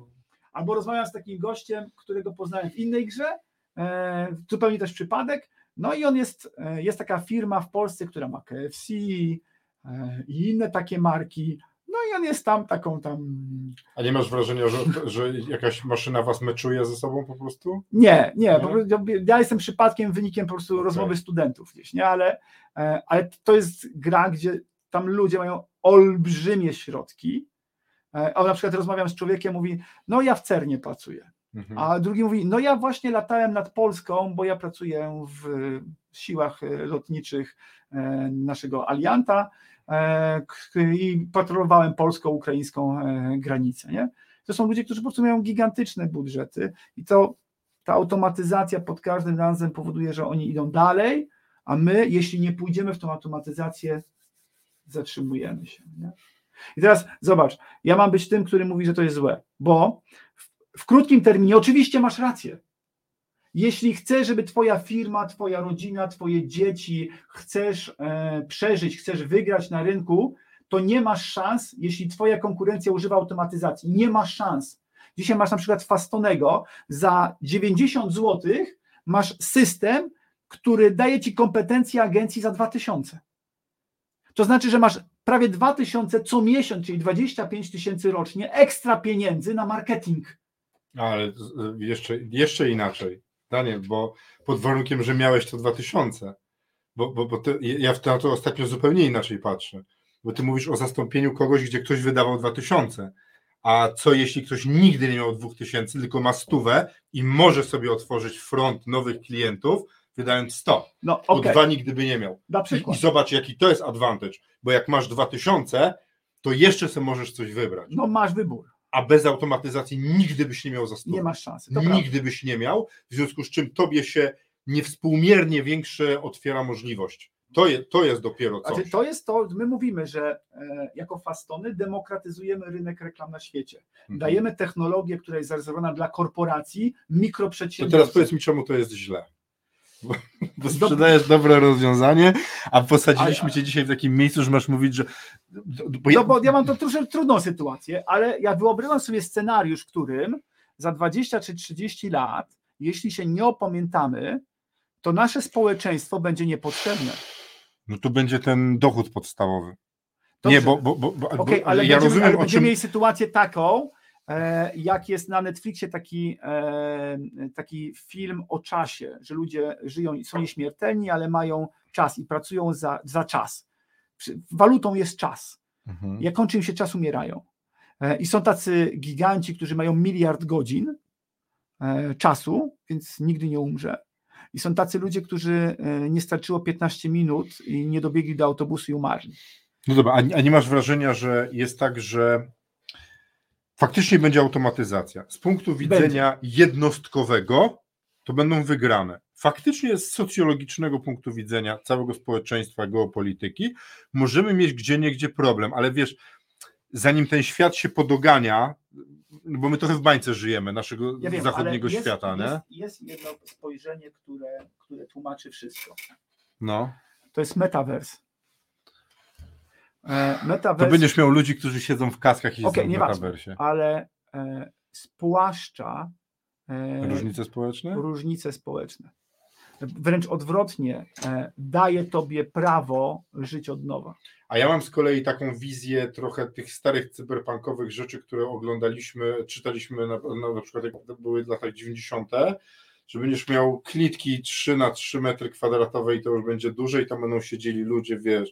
Albo rozmawiam z takim gościem, którego poznałem w innej grze, zupełnie też przypadek. No i on jest, e, jest taka firma w Polsce, która ma KFC e, i inne takie marki. No i on jest tam taką tam. A nie masz wrażenia, że, że jakaś maszyna was meczuje ze sobą po prostu? Nie, nie. nie? ja jestem przypadkiem, wynikiem po prostu okay. rozmowy studentów gdzieś, nie? Ale, ale to jest gra, gdzie tam ludzie mają olbrzymie środki. A na przykład rozmawiam z człowiekiem, mówi, no ja w CERNie pracuję. Mhm. A drugi mówi, no ja właśnie latałem nad Polską, bo ja pracuję w siłach e, lotniczych e, naszego alianta e, i patrolowałem polsko-ukraińską granicę. Nie? To są ludzie, którzy po prostu mają gigantyczne budżety i to ta automatyzacja pod każdym razem powoduje, że oni idą dalej, a my, jeśli nie pójdziemy w tą automatyzację, zatrzymujemy się. Nie? I teraz zobacz, ja mam być tym, który mówi, że to jest złe, bo w krótkim terminie, oczywiście masz rację. Jeśli chcesz, żeby Twoja firma, Twoja rodzina, Twoje dzieci, chcesz e, przeżyć, chcesz wygrać na rynku, to nie masz szans, jeśli Twoja konkurencja używa automatyzacji. Nie masz szans. Dzisiaj masz na przykład Fastonego, za 90 zł masz system, który daje Ci kompetencje agencji za 2000. To znaczy, że masz prawie 2000 co miesiąc, czyli 25 tysięcy rocznie ekstra pieniędzy na marketing. Ale jeszcze, jeszcze inaczej, Daniel, bo pod warunkiem, że miałeś to 2000, bo, bo, bo ty, ja na to ostatnio zupełnie inaczej patrzę, bo ty mówisz o zastąpieniu kogoś, gdzie ktoś wydawał 2000, a co jeśli ktoś nigdy nie miał 2000, tylko ma stówę i może sobie otworzyć front nowych klientów, wydając 100, no, okay. bo dwa nigdy by nie miał. Na przykład. I, I zobacz, jaki to jest advantage, bo jak masz 2000, to jeszcze sobie możesz coś wybrać. No masz wybór a bez automatyzacji nigdy byś nie miał zastosu. Nie masz szansy. Nigdy prawda. byś nie miał, w związku z czym tobie się niewspółmiernie większe otwiera możliwość. To, je, to jest dopiero coś. Znaczy, to jest to, my mówimy, że e, jako fastony demokratyzujemy rynek reklam na świecie. Mhm. Dajemy technologię, która jest zarezerwowana dla korporacji, mikroprzedsiębiorców. To teraz powiedz mi, czemu to jest źle. Bo, sprzedajesz dobre rozwiązanie, a posadziliśmy cię dzisiaj w takim miejscu, że masz mówić, że. Bo ja... No bo ja mam to troszkę trudną sytuację, ale ja wyobrażam sobie scenariusz, w którym za 20 czy 30 lat, jeśli się nie opamiętamy, to nasze społeczeństwo będzie niepotrzebne. No to będzie ten dochód podstawowy. Dobrze. Nie, bo. bo, bo, bo okay, ale ja będziemy, rozumiem, ale będziemy czym... mieli sytuację taką, jak jest na Netflixie taki, e, taki film o czasie, że ludzie żyją i są nieśmiertelni, ale mają czas i pracują za, za czas. Walutą jest czas. Mhm. Jak kończy im się czas, umierają. E, I są tacy giganci, którzy mają miliard godzin czasu, więc nigdy nie umrze. I są tacy ludzie, którzy nie starczyło 15 minut i nie dobiegli do autobusu i umarli. No dobra, a nie masz wrażenia, że jest tak, że faktycznie będzie automatyzacja. Z punktu widzenia będzie. jednostkowego to będą wygrane. faktycznie z socjologicznego punktu widzenia całego społeczeństwa, geopolityki, możemy mieć gdzie niegdzie problem, ale wiesz, zanim ten świat się podogania, bo my trochę w bańce żyjemy, naszego Ja wiem, zachodniego jest, świata, nie? Jest, jest jedno spojrzenie, które, które tłumaczy wszystko. No. To jest metavers. E, To Metavers, będziesz miał ludzi, którzy siedzą w kaskach i Okej, siedzą w metaversie. ale e, spłaszcza e, Różnice społeczne? różnice społeczne. Wręcz odwrotnie, e, daje tobie prawo żyć od nowa. A ja mam z kolei taką wizję trochę tych starych cyberpunkowych rzeczy, które oglądaliśmy, czytaliśmy na, na, na przykład jak to były lata 90., że będziesz miał klitki 3 na 3 metry kwadratowe i to już będzie duże i tam będą siedzieli ludzie, wiesz,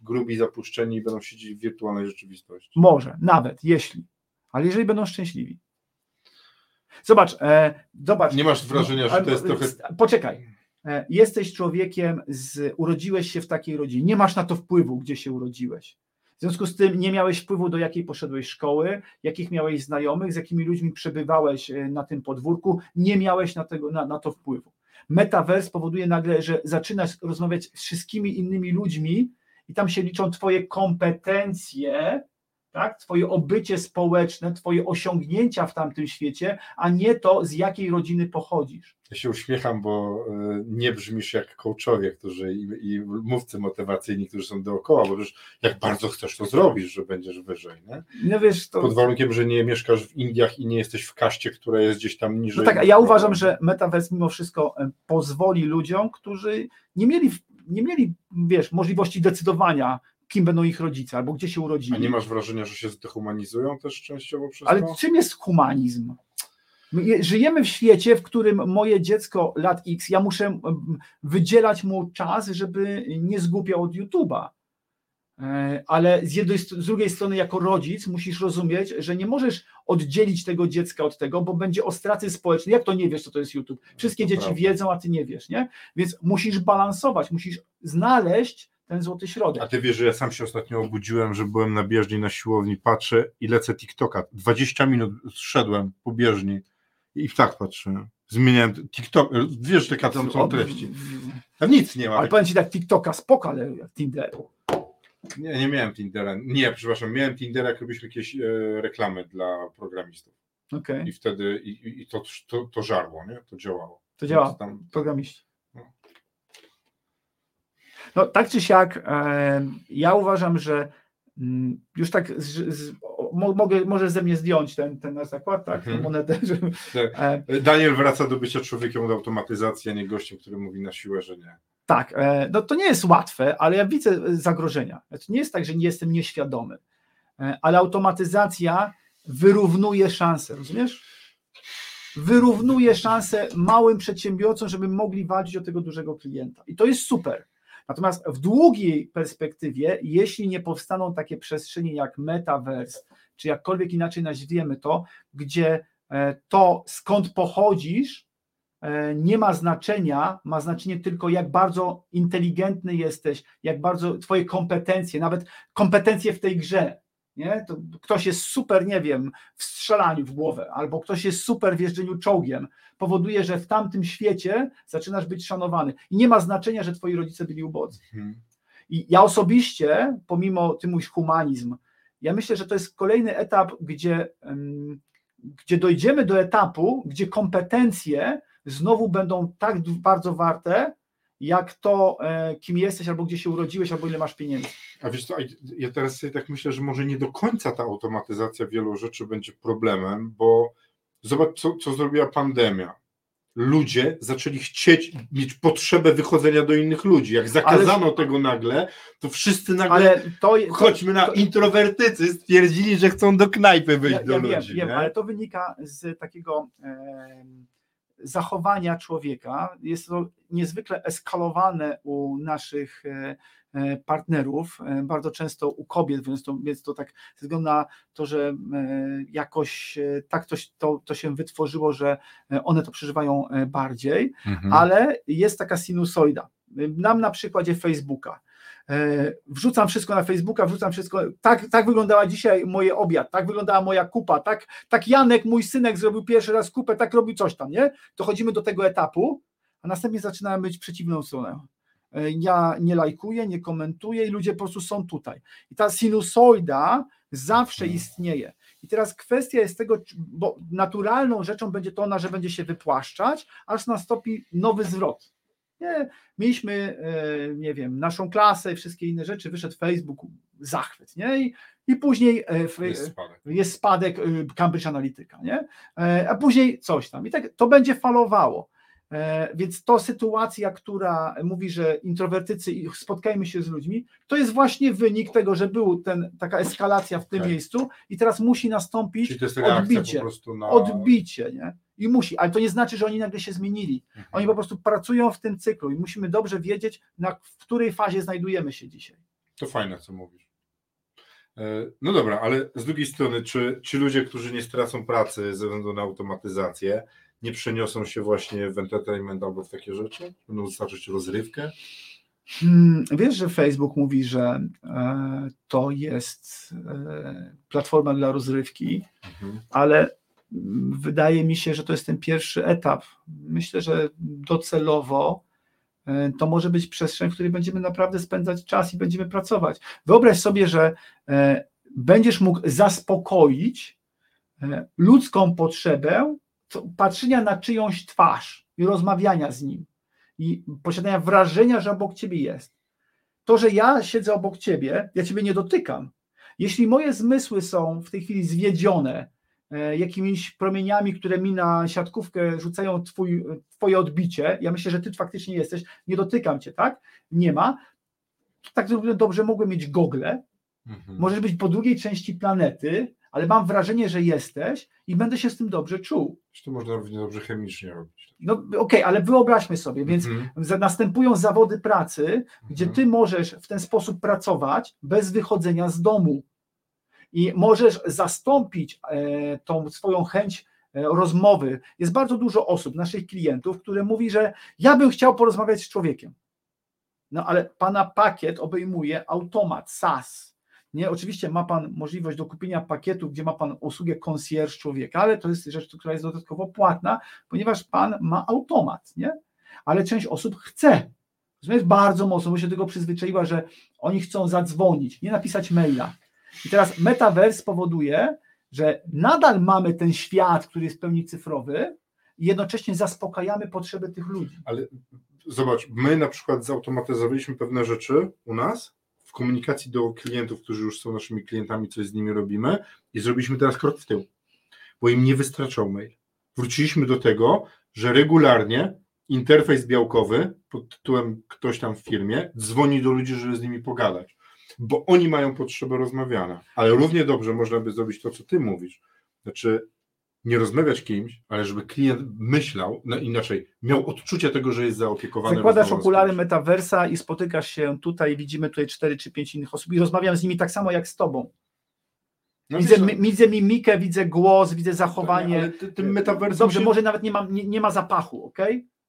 grubi, zapuszczeni i będą siedzieli w wirtualnej rzeczywistości. Może, nawet, jeśli. Ale jeżeli będą szczęśliwi. Zobacz, e, zobacz. Nie masz wrażenia, że Ale- to jest trochę... Poczekaj. E, Jesteś człowiekiem, z, urodziłeś się w takiej rodzinie. Nie masz na to wpływu, gdzie się urodziłeś. W związku z tym nie miałeś wpływu, do jakiej poszedłeś szkoły, jakich miałeś znajomych, z jakimi ludźmi przebywałeś e, na tym podwórku. Nie miałeś na, tego, na, na to wpływu. Metaverse powoduje nagle, że zaczynasz rozmawiać z wszystkimi innymi ludźmi i tam się liczą Twoje kompetencje, tak? Twoje obycie społeczne, Twoje osiągnięcia w tamtym świecie, a nie to, z jakiej rodziny pochodzisz. Ja się uśmiecham, bo e, nie brzmisz jak coachowie, którzy i, i mówcy motywacyjni, którzy są dookoła, bo już jak bardzo chcesz, to zrobisz, że będziesz wyżej, nie? No wiesz, to. Pod warunkiem, że nie mieszkasz w Indiach i nie jesteś w kaście, która jest gdzieś tam niżej. No tak, ja uważam, że Metaverse mimo wszystko e, pozwoli ludziom, którzy nie mieli, nie mieli, wiesz, możliwości decydowania, kim będą ich rodzice, albo gdzie się urodzili. A nie masz wrażenia, że się zdehumanizują też częściowo przez Ale to? czym jest humanizm? My je- Żyjemy w świecie, w którym moje dziecko lat X, ja muszę em, wydzielać mu czas, żeby nie zgłupiał od YouTube'a. E, Ale z, jednej, z drugiej strony, jako rodzic, musisz rozumieć, że nie możesz oddzielić tego dziecka od tego, bo będzie ostracy społeczny. Jak to nie wiesz, co to jest YouTube? Wszystkie To dzieci prawda. wiedzą, a ty nie wiesz, nie? Więc musisz balansować, musisz znaleźć ten złoty środek. A ty wiesz, że ja sam się ostatnio obudziłem, że byłem na bieżni na siłowni, patrzę i lecę TikToka. 20 minut szedłem po bieżni i tak patrzę. Zmieniałem TikTok, wiesz, jaka tam są treści. Tam nic nie ma. Ale powiem ci tak, TikToka spoko, ale Tinder. Nie, nie miałem Tindera. Nie, przepraszam, miałem Tindera, jak robiliśmy jakieś e, reklamy dla programistów. Okej, I wtedy i, i- to, to, to żarło, nie? To działało. to działa. Tam, programiści. No. No tak czy siak, e, ja uważam, że mm, już tak z, z, mo- mogę, możesz ze mnie zdjąć ten, ten zakład, tak, tę Mhm. monetę, (laughs) Tak. e, Daniel wraca do bycia człowiekiem od automatyzacji, a nie gościem, który mówi na siłę, że nie. Tak, e, no to nie jest łatwe, ale ja widzę zagrożenia. To nie jest tak, że nie jestem nieświadomy, e, ale automatyzacja wyrównuje szanse, rozumiesz? Wyrównuje szanse małym przedsiębiorcom, żeby mogli walczyć o tego dużego klienta. I to jest super. Natomiast w długiej perspektywie, jeśli nie powstaną takie przestrzenie jak metaverse, czy jakkolwiek inaczej nazwiemy to, gdzie e, to skąd pochodzisz, e, nie ma znaczenia, ma znaczenie tylko jak bardzo inteligentny jesteś, jak bardzo twoje kompetencje, nawet kompetencje w tej grze. Nie? To ktoś jest super, nie wiem, w strzelaniu w głowę, albo ktoś jest super w jeżdżeniu czołgiem, powoduje, że w tamtym świecie zaczynasz być szanowany. I nie ma znaczenia, że twoi rodzice byli ubodzy. Mhm. I ja osobiście, pomimo ty mówisz humanizm, ja myślę, że to jest kolejny etap, gdzie, gdzie dojdziemy do etapu, gdzie kompetencje znowu będą tak bardzo warte, jak to, e, kim jesteś, albo gdzie się urodziłeś, albo ile masz pieniędzy. A wiesz co, ja teraz sobie tak myślę, że może nie do końca ta automatyzacja wielu rzeczy będzie problemem, bo zobacz, co, co zrobiła pandemia. Ludzie zaczęli chcieć mieć potrzebę wychodzenia do innych ludzi. Jak zakazano tego nagle, to wszyscy nagle, Ale to, chodźmy na to- introwertycy, stwierdzili, że chcą do knajpy wyjść ja, do ja ludzi. wiem, wiem, nie? ale to wynika z takiego zachowania człowieka. Jest to niezwykle eskalowane u naszych e, e, partnerów, e, bardzo często u kobiet, więc to, więc to tak ze względu na to, że jakoś tak to, to, to się wytworzyło, że one to przeżywają bardziej Mhm. ale jest taka sinusoida. Nam na przykładzie Facebooka. E, Wrzucam wszystko na Facebooka, wrzucam wszystko. Tak, tak wyglądała dzisiaj moje obiad, tak wyglądała moja kupa, tak, tak Janek, mój synek, zrobił pierwszy raz kupę, tak robił coś tam, nie? Dochodzimy do tego etapu, a następnie zaczynają być przeciwną stronę. E, Ja nie lajkuję, nie komentuję i ludzie po prostu są tutaj. I ta sinusoida zawsze Mhm. istnieje. I teraz kwestia jest tego, bo naturalną rzeczą będzie to ona, że będzie się wypłaszczać, aż nastąpi nowy zwrot. Nie, mieliśmy, e, nie wiem, naszą klasę i wszystkie inne rzeczy, wyszedł Facebook, zachwyt, nie? I, i później e, f- Jest spadek. jest spadek y, Cambridge Analytica, nie? E, a później coś tam. I tak to będzie falowało. E, Więc to sytuacja, która mówi, że introwertycy i spotkajmy się z ludźmi, to jest właśnie wynik tego, że był ten, taka eskalacja w tym Tak. miejscu i teraz musi nastąpić odbicie. na... Odbicie, nie? I musi, ale to nie znaczy, że oni nagle się zmienili. Mhm. Oni po prostu pracują w tym cyklu i musimy dobrze wiedzieć, na, w której fazie znajdujemy się dzisiaj. To fajne, co mówisz. E, No dobra, ale z drugiej strony, czy ci ludzie, którzy nie stracą pracy ze względu na automatyzację, nie przeniosą się właśnie w entertainment albo w takie rzeczy? Będą dostarczyć rozrywkę? Hmm, Wiesz, że Facebook mówi, że e, to jest e, platforma dla rozrywki, Mhm. ale wydaje mi się, że to jest ten pierwszy etap. Myślę, że docelowo e, to może być przestrzeń, w której będziemy naprawdę spędzać czas i będziemy pracować. Wyobraź sobie, że e, będziesz mógł zaspokoić e, ludzką potrzebę patrzenia na czyjąś twarz i rozmawiania z nim i posiadania wrażenia, że obok ciebie jest. To, że ja siedzę obok ciebie, ja ciebie nie dotykam. Jeśli moje zmysły są w tej chwili zwiedzione jakimiś promieniami, które mi na siatkówkę rzucają twój, twoje odbicie, ja myślę, że ty faktycznie jesteś, nie dotykam cię, tak? Nie ma. Tak dobrze mogłem mieć gogle, Mhm. możesz być po drugiej części planety, ale mam wrażenie, że jesteś i będę się z tym dobrze czuł. To można równie dobrze chemicznie robić. No okej, ale wyobraźmy sobie, więc Mhm. następują zawody pracy, gdzie Mhm. ty możesz w ten sposób pracować bez wychodzenia z domu. I możesz zastąpić e, tą swoją chęć e, rozmowy. Jest bardzo dużo osób, naszych klientów, które mówi, że ja bym chciał porozmawiać z człowiekiem. No ale pana pakiet obejmuje automat, SaaS. Nie, oczywiście ma pan możliwość do kupienia pakietu, gdzie ma pan usługę concierge człowieka, ale to jest rzecz, która jest dodatkowo płatna, ponieważ pan ma automat, nie? Ale część osób chce. Rozumiesz? Bardzo mocno, bo się do tego przyzwyczaiła, że oni chcą zadzwonić, nie napisać maila. I teraz metaverse spowoduje, że nadal mamy ten świat, który jest w pełni cyfrowy i jednocześnie zaspokajamy potrzeby tych ludzi. Ale zobacz, my na przykład zautomatyzowaliśmy pewne rzeczy u nas w komunikacji do klientów, którzy już są naszymi klientami, coś z nimi robimy i zrobiliśmy teraz krok w tył, bo im nie wystarczał mail. Wróciliśmy do tego, że regularnie interfejs białkowy pod tytułem ktoś tam w firmie dzwoni do ludzi, żeby z nimi pogadać, bo oni mają potrzebę rozmawiania, ale równie dobrze można by zrobić to, co ty mówisz, znaczy nie rozmawiać kimś, ale żeby klient myślał, no inaczej, miał odczucie tego, że jest zaopiekowany. Zakładasz okulary metaversa i spotykasz się tutaj, widzimy tutaj cztery czy pięć innych osób i rozmawiam z nimi tak samo jak z tobą. No Widzę, wiesz, mi- widzę mimikę, widzę głos, widzę ale zachowanie. ty- tym metaversem Dobrze, się- może nawet nie ma, nie, nie ma zapachu, ok?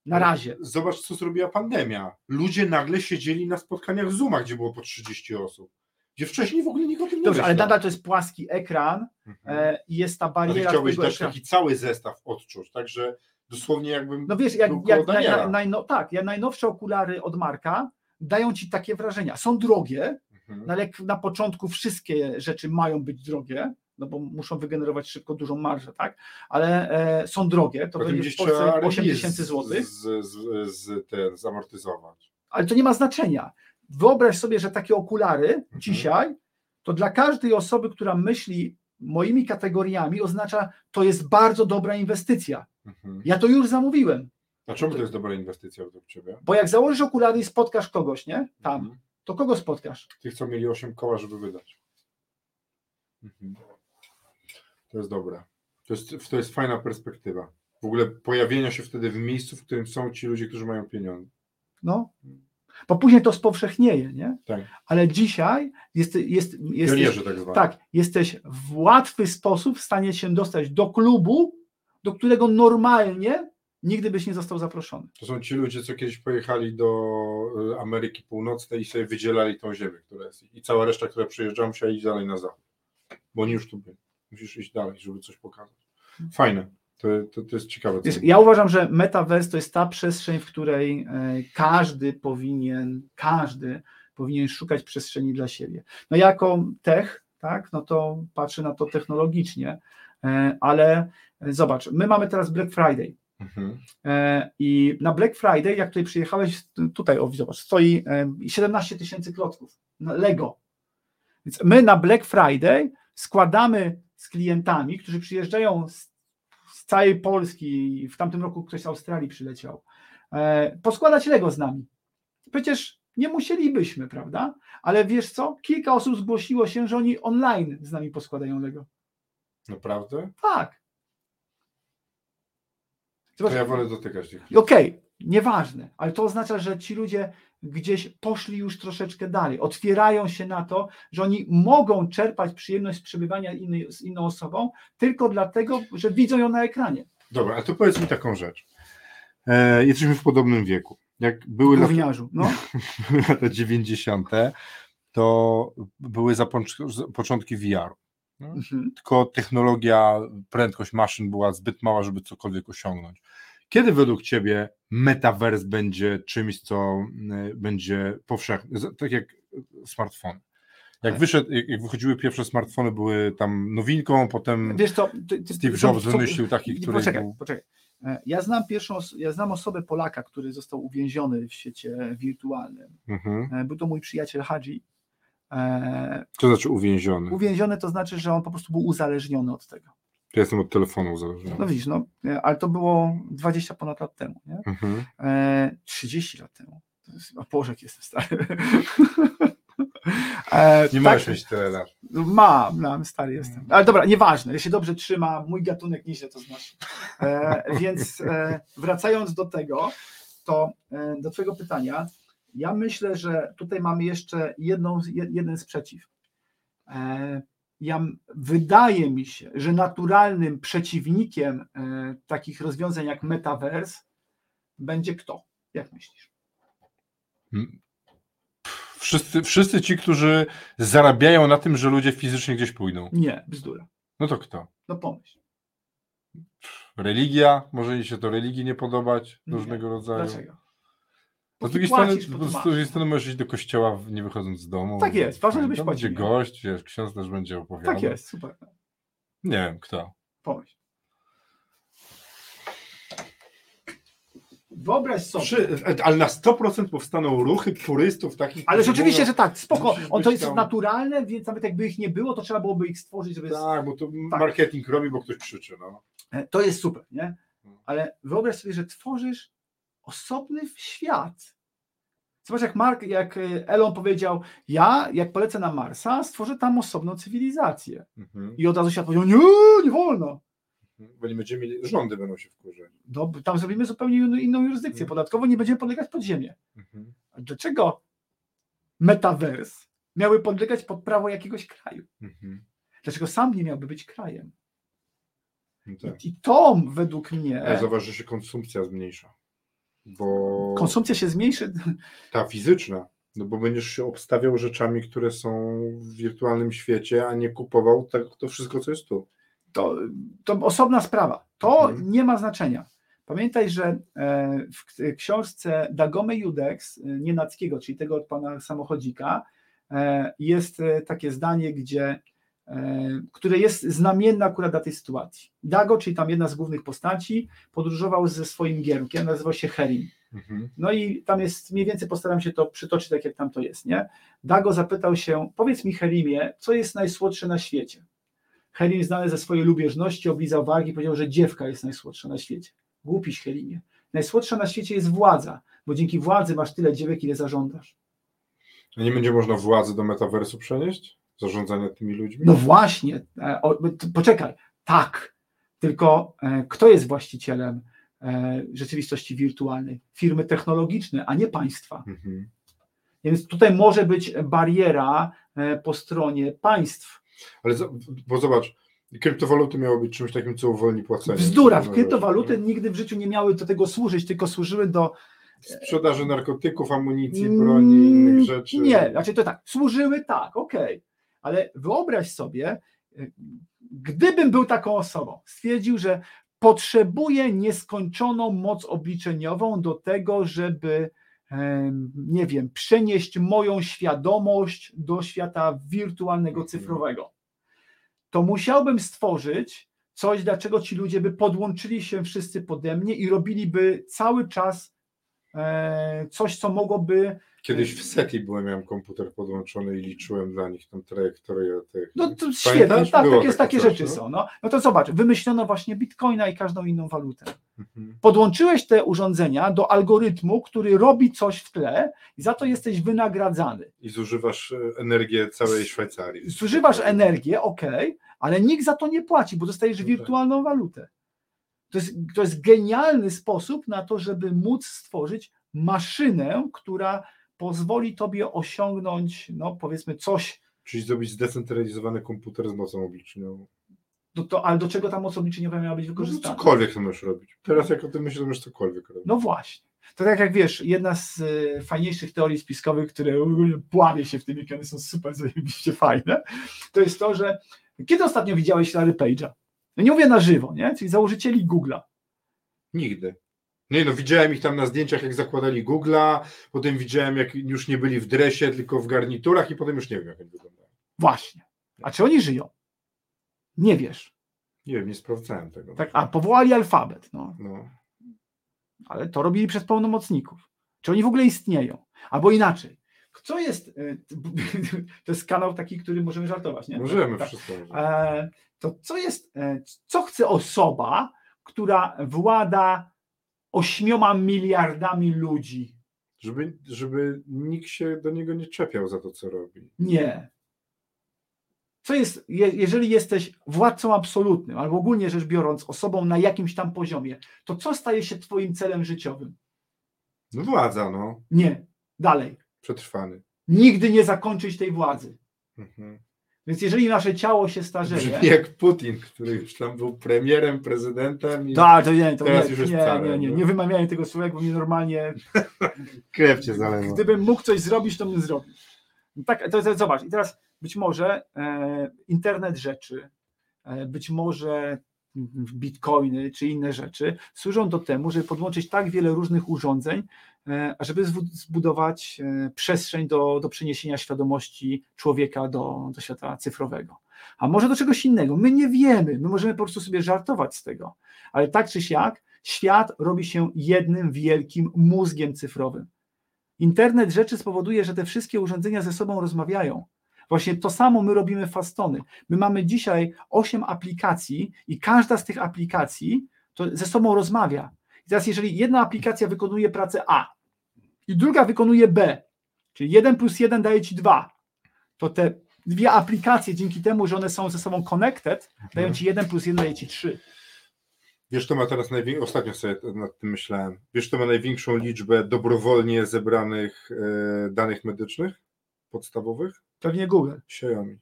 Na razie. Zobacz, co zrobiła pandemia. Ludzie nagle siedzieli na spotkaniach w Zoomach, gdzie było po 30 osób. Gdzie wcześniej w ogóle nikt o tym nie Dobrze, ale myślał. nadal to jest płaski ekran Mhm. e, i jest ta bariera chciałbyś tego dać ekranu. taki cały zestaw odczuć, także dosłownie jakbym... No wiesz, jak, jak najno, tak, jak najnowsze okulary od Marka dają ci takie wrażenia. Są drogie, Mhm. no ale jak na początku wszystkie rzeczy mają być drogie, no bo muszą wygenerować szybko dużą marżę, tak? Ale e, są drogie, to będzie w Polsce trzeba 8 remis tysięcy złotych, Z, z, z, ten, zamortyzować. ale to nie ma znaczenia. Wyobraź sobie, że takie okulary Mhm. dzisiaj, to dla każdej osoby, która myśli moimi kategoriami, oznacza, to jest bardzo dobra inwestycja. Mhm. Ja to już zamówiłem, A czemu to jest dobra inwestycja według Ciebie? bo jak założysz okulary i spotkasz kogoś, nie? Tam, Mhm. to kogo spotkasz? Tych, co mieli 8 koła, żeby wydać. Mhm. To jest dobre. To jest, to jest fajna perspektywa. W ogóle pojawienia się wtedy w miejscu, w którym są ci ludzie, którzy mają pieniądze. No. Bo później to spowszechnieje, nie? Tak. Ale dzisiaj jest, jest, jesteś, Pionierzy tak tak, jesteś w łatwy sposób w stanie się dostać do klubu, do którego normalnie nigdy byś nie został zaproszony. To są ci ludzie, co kiedyś pojechali do y, Ameryki Północnej i sobie wydzielali tą ziemię, która jest. I cała reszta, która przyjeżdżała, musiała iść dalej na zachód. Bo oni już tu byli. Musisz iść dalej, żeby coś pokazać. Fajne. To, to, to jest ciekawe. Wiesz, ja uważam, że metaverse to jest ta przestrzeń, w której e, każdy powinien, każdy powinien szukać przestrzeni dla siebie. No jako tech, tak, no to patrzę na to technologicznie, e, ale zobacz, my mamy teraz Black Friday. Mhm. E, I na Black Friday, jak tutaj przyjechałeś, tutaj, o, zobacz, stoi 17 tysięcy klocków. Lego. Więc my na Black Friday składamy z klientami, którzy przyjeżdżają z, z całej Polski, w tamtym roku ktoś z Australii przyleciał, e, poskładać Lego z nami. Przecież nie musielibyśmy, prawda? Ale wiesz co? Kilka osób zgłosiło się, że oni online z nami poskładają Lego. Naprawdę? Tak. Zobacz, to ja wolę dotykać tych. Okej, okay, nieważne, ale to oznacza, że ci ludzie gdzieś poszli już troszeczkę dalej, otwierają się na to, że oni mogą czerpać przyjemność z przebywania innej, z inną osobą tylko dlatego, że widzą ją na ekranie. Dobra, a to powiedz mi taką rzecz. E, jesteśmy w podobnym wieku. Jak były lata, no. (laughs) lata 90., to były początki VR-u. No? Mhm. Tylko technologia, prędkość maszyn była zbyt mała, żeby cokolwiek osiągnąć. Kiedy według Ciebie metavers będzie czymś, co y, będzie powszechne, tak jak smartfon? Jak, tak. wyszedł, jak wychodziły pierwsze smartfony, były tam nowinką, potem Wiesz co, ty, ty, Steve Jobs wymyślił taki, który poczekaj, był... Poczekaj. E, ja znam pierwszą, ja znam osobę Polaka, który został uwięziony w świecie wirtualnym. Mhm. E, był to mój przyjaciel Hadzi. E, Co znaczy uwięziony? Uwięziony to znaczy, że on po prostu był uzależniony od tego. Ja jestem od telefonu uzależniony. No widzisz, no, ale to było 20 ponad lat temu, nie? Mhm. E, 30 lat temu. To jest, Boże, jak jestem stary. (laughs) E, nie tak, możesz mieć tyle lat. Mam, mam, stary jestem. Ale dobra, nieważne, ja się dobrze trzyma, mój gatunek nieźle to znaczy. E, więc e, wracając do tego, to e, do twojego pytania, ja myślę, że tutaj mamy jeszcze jedną, jeden sprzeciw. Ja, wydaje mi się, że naturalnym przeciwnikiem e, takich rozwiązań jak metaverse będzie kto? Jak myślisz? Hmm. Wszyscy, wszyscy ci, którzy zarabiają na tym, że ludzie fizycznie gdzieś pójdą. Nie, bzdura. No to kto? No pomyśl. Religia, może im się to religii nie podobać, nie. różnego rodzaju. Dlaczego? Z drugiej, strony, z drugiej strony możesz iść do kościoła nie wychodząc z domu. Tak jest, ważne, żebyś płacił. Będzie gość, wiesz, ksiądz też będzie opowiadał. Tak jest, super. Nie wiem, kto. Pomyśl. Wyobraź sobie. Przy, ale na 100% powstaną ruchy turystów takich. Ale rzeczywiście, że tak, spoko. On to jest tam... naturalne, więc nawet jakby ich nie było, to trzeba byłoby ich stworzyć, żeby. Tak, bo to tak. marketing robi, bo ktoś krzyczy. No. E, to jest super, nie? Hmm. Ale wyobraź sobie, że tworzysz osobny świat. Zobacz, jak, Mark, jak e, Elon powiedział, ja jak polecę na Marsa, stworzę tam osobną cywilizację. Mhm. I od razu świat powiedział, nie, nie wolno. Mhm. Bo nie będziemy mieli, rządy będą się wkurzać. No, tam zrobimy zupełnie inną jurysdykcję mhm. podatkową, nie będziemy podlegać pod ziemię. Mhm. Dlaczego metavers miały podlegać pod prawo jakiegoś kraju? Mhm. Dlaczego sam nie miałby być krajem? No tak. I, I to według mnie. Ale zauważ, że się konsumpcja zmniejsza. Bo konsumpcja się zmniejszy. (laughs) Ta fizyczna, no bo będziesz się obstawiał rzeczami, które są w wirtualnym świecie, a nie kupował tak, to wszystko, co jest tu. To, to osobna sprawa. To mhm. nie ma znaczenia. Pamiętaj, że e, w książce Dagome Judex e, Nienackiego, czyli tego od pana samochodzika, e, jest takie zdanie, gdzie E, które jest znamienne akurat dla tej sytuacji. Dago, czyli tam jedna z głównych postaci, podróżował ze swoim giermkiem, nazywał się Herim. Mhm. No i tam jest, mniej więcej postaram się to przytoczyć tak, jak tam to jest, nie? Dago zapytał się, powiedz mi Herimie, co jest najsłodsze na świecie? Herim znany ze swojej lubieżności oblizał wargi i powiedział, że dziewka jest najsłodsza na świecie. Głupiś Herimie. Najsłodsza na świecie jest władza, bo dzięki władzy masz tyle dziewek, ile zażądasz. A nie będzie można władzy do metaversu przenieść? Zarządzania tymi ludźmi? No właśnie, e, o, poczekaj, tak, tylko e, kto jest właścicielem e, rzeczywistości wirtualnej? Firmy technologiczne, a nie państwa. Mhm. Więc tutaj może być bariera po stronie państw. Ale bo zobacz, kryptowaluty miały być czymś takim, co uwolni płacenie. Bzdura, kryptowaluty nigdy w życiu nie miały do tego służyć, tylko służyły do sprzedaży narkotyków, amunicji, broni, innych mm, rzeczy. Nie, znaczy to tak, służyły tak, okej, okay ale wyobraź sobie, e, gdybym był taką osobą, stwierdził, że potrzebuję nieskończoną moc obliczeniową do tego, żeby nie wiem, przenieść moją świadomość do świata wirtualnego, Mhm. cyfrowego. To musiałbym stworzyć coś, dlaczego ci ludzie by podłączyli się wszyscy pode mnie i robiliby cały czas e, coś, co mogłoby. Kiedyś w SETI byłem, miałem komputer podłączony i liczyłem dla nich tam trajektorię tych. No to świetnie, tak, tak takie takie rzeczy no. są. No. no to zobacz, wymyślono właśnie bitcoina i każdą inną walutę. Mhm. Podłączyłeś te urządzenia do algorytmu, który robi coś w tle i za to jesteś wynagradzany. I zużywasz e, energię całej Szwajcarii. zużywasz energię, ok, ale nikt za to nie płaci, bo dostajesz No tak. wirtualną walutę. To jest, to jest genialny sposób na to, żeby móc stworzyć maszynę, która pozwoli tobie osiągnąć, no powiedzmy, coś, Czyli zrobić zdecentralizowany komputer z mocą obliczeniową. do, to, ale do czego ta moc obliczeniowa miała być No, wykorzystana? cokolwiek to możesz robić. Teraz jak o tym myślę, to możesz cokolwiek robić. No właśnie. To tak jak wiesz, jedna z y, fajniejszych teorii spiskowych, które pławię się w tym, jakie one są super zajebiście fajne, to jest to, że kiedy ostatnio widziałeś Larry Page'a? No nie mówię na żywo, nie? Czyli założycieli Google'a. Nigdy. Nie no, widziałem ich tam na zdjęciach, jak zakładali Google'a, potem widziałem, jak już nie byli w dresie, tylko w garniturach i potem już nie wiem, jak oni wyglądają. Właśnie. A czy oni żyją? Nie wiesz. Nie wiem, nie sprawdzałem tego. Tak, a powołali alfabet, no, No. ale to robili przez pełnomocników. Czy oni w ogóle istnieją? Albo inaczej. Co jest. y, (laughs) To jest kanał taki, który możemy żartować, nie? Możemy Tak. wszystko. E, To co jest. e, Co chce osoba, która włada ośmioma miliardami ludzi? Żeby, żeby nikt się do niego nie czepiał za to, co robi. Nie. Co jest, je, jeżeli jesteś władcą absolutnym, albo ogólnie rzecz biorąc, osobą na jakimś tam poziomie, to co staje się Twoim celem życiowym? No władza, no. Nie. Dalej. Przetrwany. Nigdy nie zakończyć tej władzy. Mhm. Więc jeżeli nasze ciało się starzeje. Brzmi jak Putin, który już tam był premierem, prezydentem i Tak, to nie, to Teraz nie, już jest nie, nie, nie, no. nie wymawiałem tego słowego, bo mnie normalnie, (laughs) krew cię zalewa. gdybym mógł coś zrobić, to bym zrobił. Tak, to, to zobacz, i teraz być może e, internet rzeczy, e, być może bitcoiny czy inne rzeczy służą do temu, żeby podłączyć tak wiele różnych urządzeń, e, żeby zbudować e, przestrzeń do, do przeniesienia świadomości człowieka do, do świata cyfrowego. A może do czegoś innego. My nie wiemy, my możemy po prostu sobie żartować z tego, ale tak czy siak świat robi się jednym wielkim mózgiem cyfrowym. Internet rzeczy spowoduje, że te wszystkie urządzenia ze sobą rozmawiają. Właśnie to samo my robimy w Fastony. My mamy dzisiaj 8 aplikacji i każda z tych aplikacji to ze sobą rozmawia. I teraz, jeżeli jedna aplikacja wykonuje pracę A i druga wykonuje B, czyli 1 plus 1 daje ci 2, to te dwie aplikacje, dzięki temu, że one są ze sobą connected, dają ci 1 plus 1 daje ci 3. Wiesz, to ma teraz największą, ostatnio sobie nad tym myślałem, wiesz, to ma największą liczbę dobrowolnie zebranych e, danych medycznych podstawowych? Pewnie Google. Xiaomi.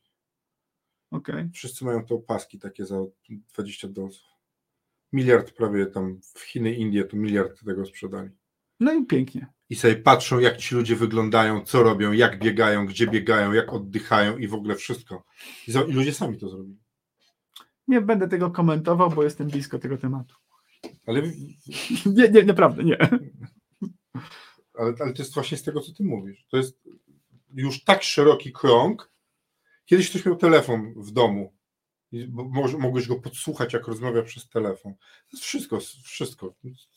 Okay. Wszyscy mają te opaski takie za 20 dolców. Miliard prawie tam w Chiny, Indie to miliard tego sprzedali. No i pięknie. I sobie patrzą, jak ci ludzie wyglądają, co robią, jak biegają, gdzie biegają, jak oddychają i w ogóle wszystko. I, za- i ludzie sami to zrobili. Nie będę tego komentował, bo jestem blisko tego tematu. Ale, (laughs) Nie, nie, naprawdę nie. ale, ale to jest właśnie z tego, co ty mówisz. To jest już tak szeroki krąg. Kiedyś ktoś miał telefon w domu. I mogłeś go podsłuchać, jak rozmawia przez telefon. To jest wszystko, wszystko.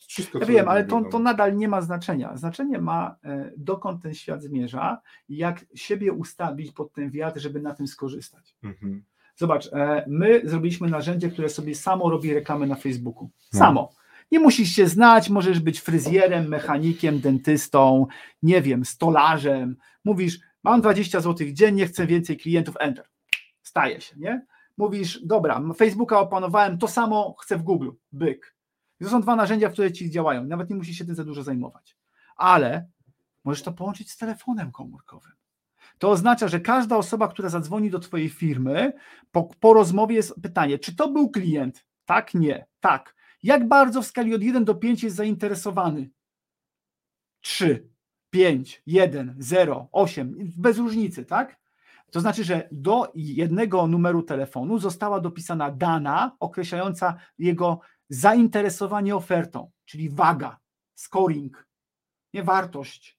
wszystko Ja wiem, ale to, to nadal nie ma znaczenia. Znaczenie ma, e, dokąd ten świat zmierza i jak siebie ustawić pod ten wiatr, żeby na tym skorzystać. Mhm. Zobacz, e, my zrobiliśmy narzędzie, które sobie samo robi reklamę na Facebooku. No. Samo. Nie musisz się znać, możesz być fryzjerem, mechanikiem, dentystą, nie wiem, stolarzem. Mówisz, mam 20 zł dziennie, chcę więcej klientów, enter. Staje się, nie? Mówisz, dobra, Facebooka opanowałem, to samo chcę w Google, byk. To są dwa narzędzia, które ci działają. Nawet nie musisz się tym za dużo zajmować. Ale możesz to połączyć z telefonem komórkowym. To oznacza, że każda osoba, która zadzwoni do Twojej firmy, po, po rozmowie jest pytanie, czy to był klient? Tak, nie, tak. Jak bardzo w skali od 1 do 5 jest zainteresowany? 3, 5, 1, 0, 8, bez różnicy, tak? To znaczy, że do jednego numeru telefonu została dopisana dana określająca jego zainteresowanie ofertą, czyli waga, scoring, nie wartość.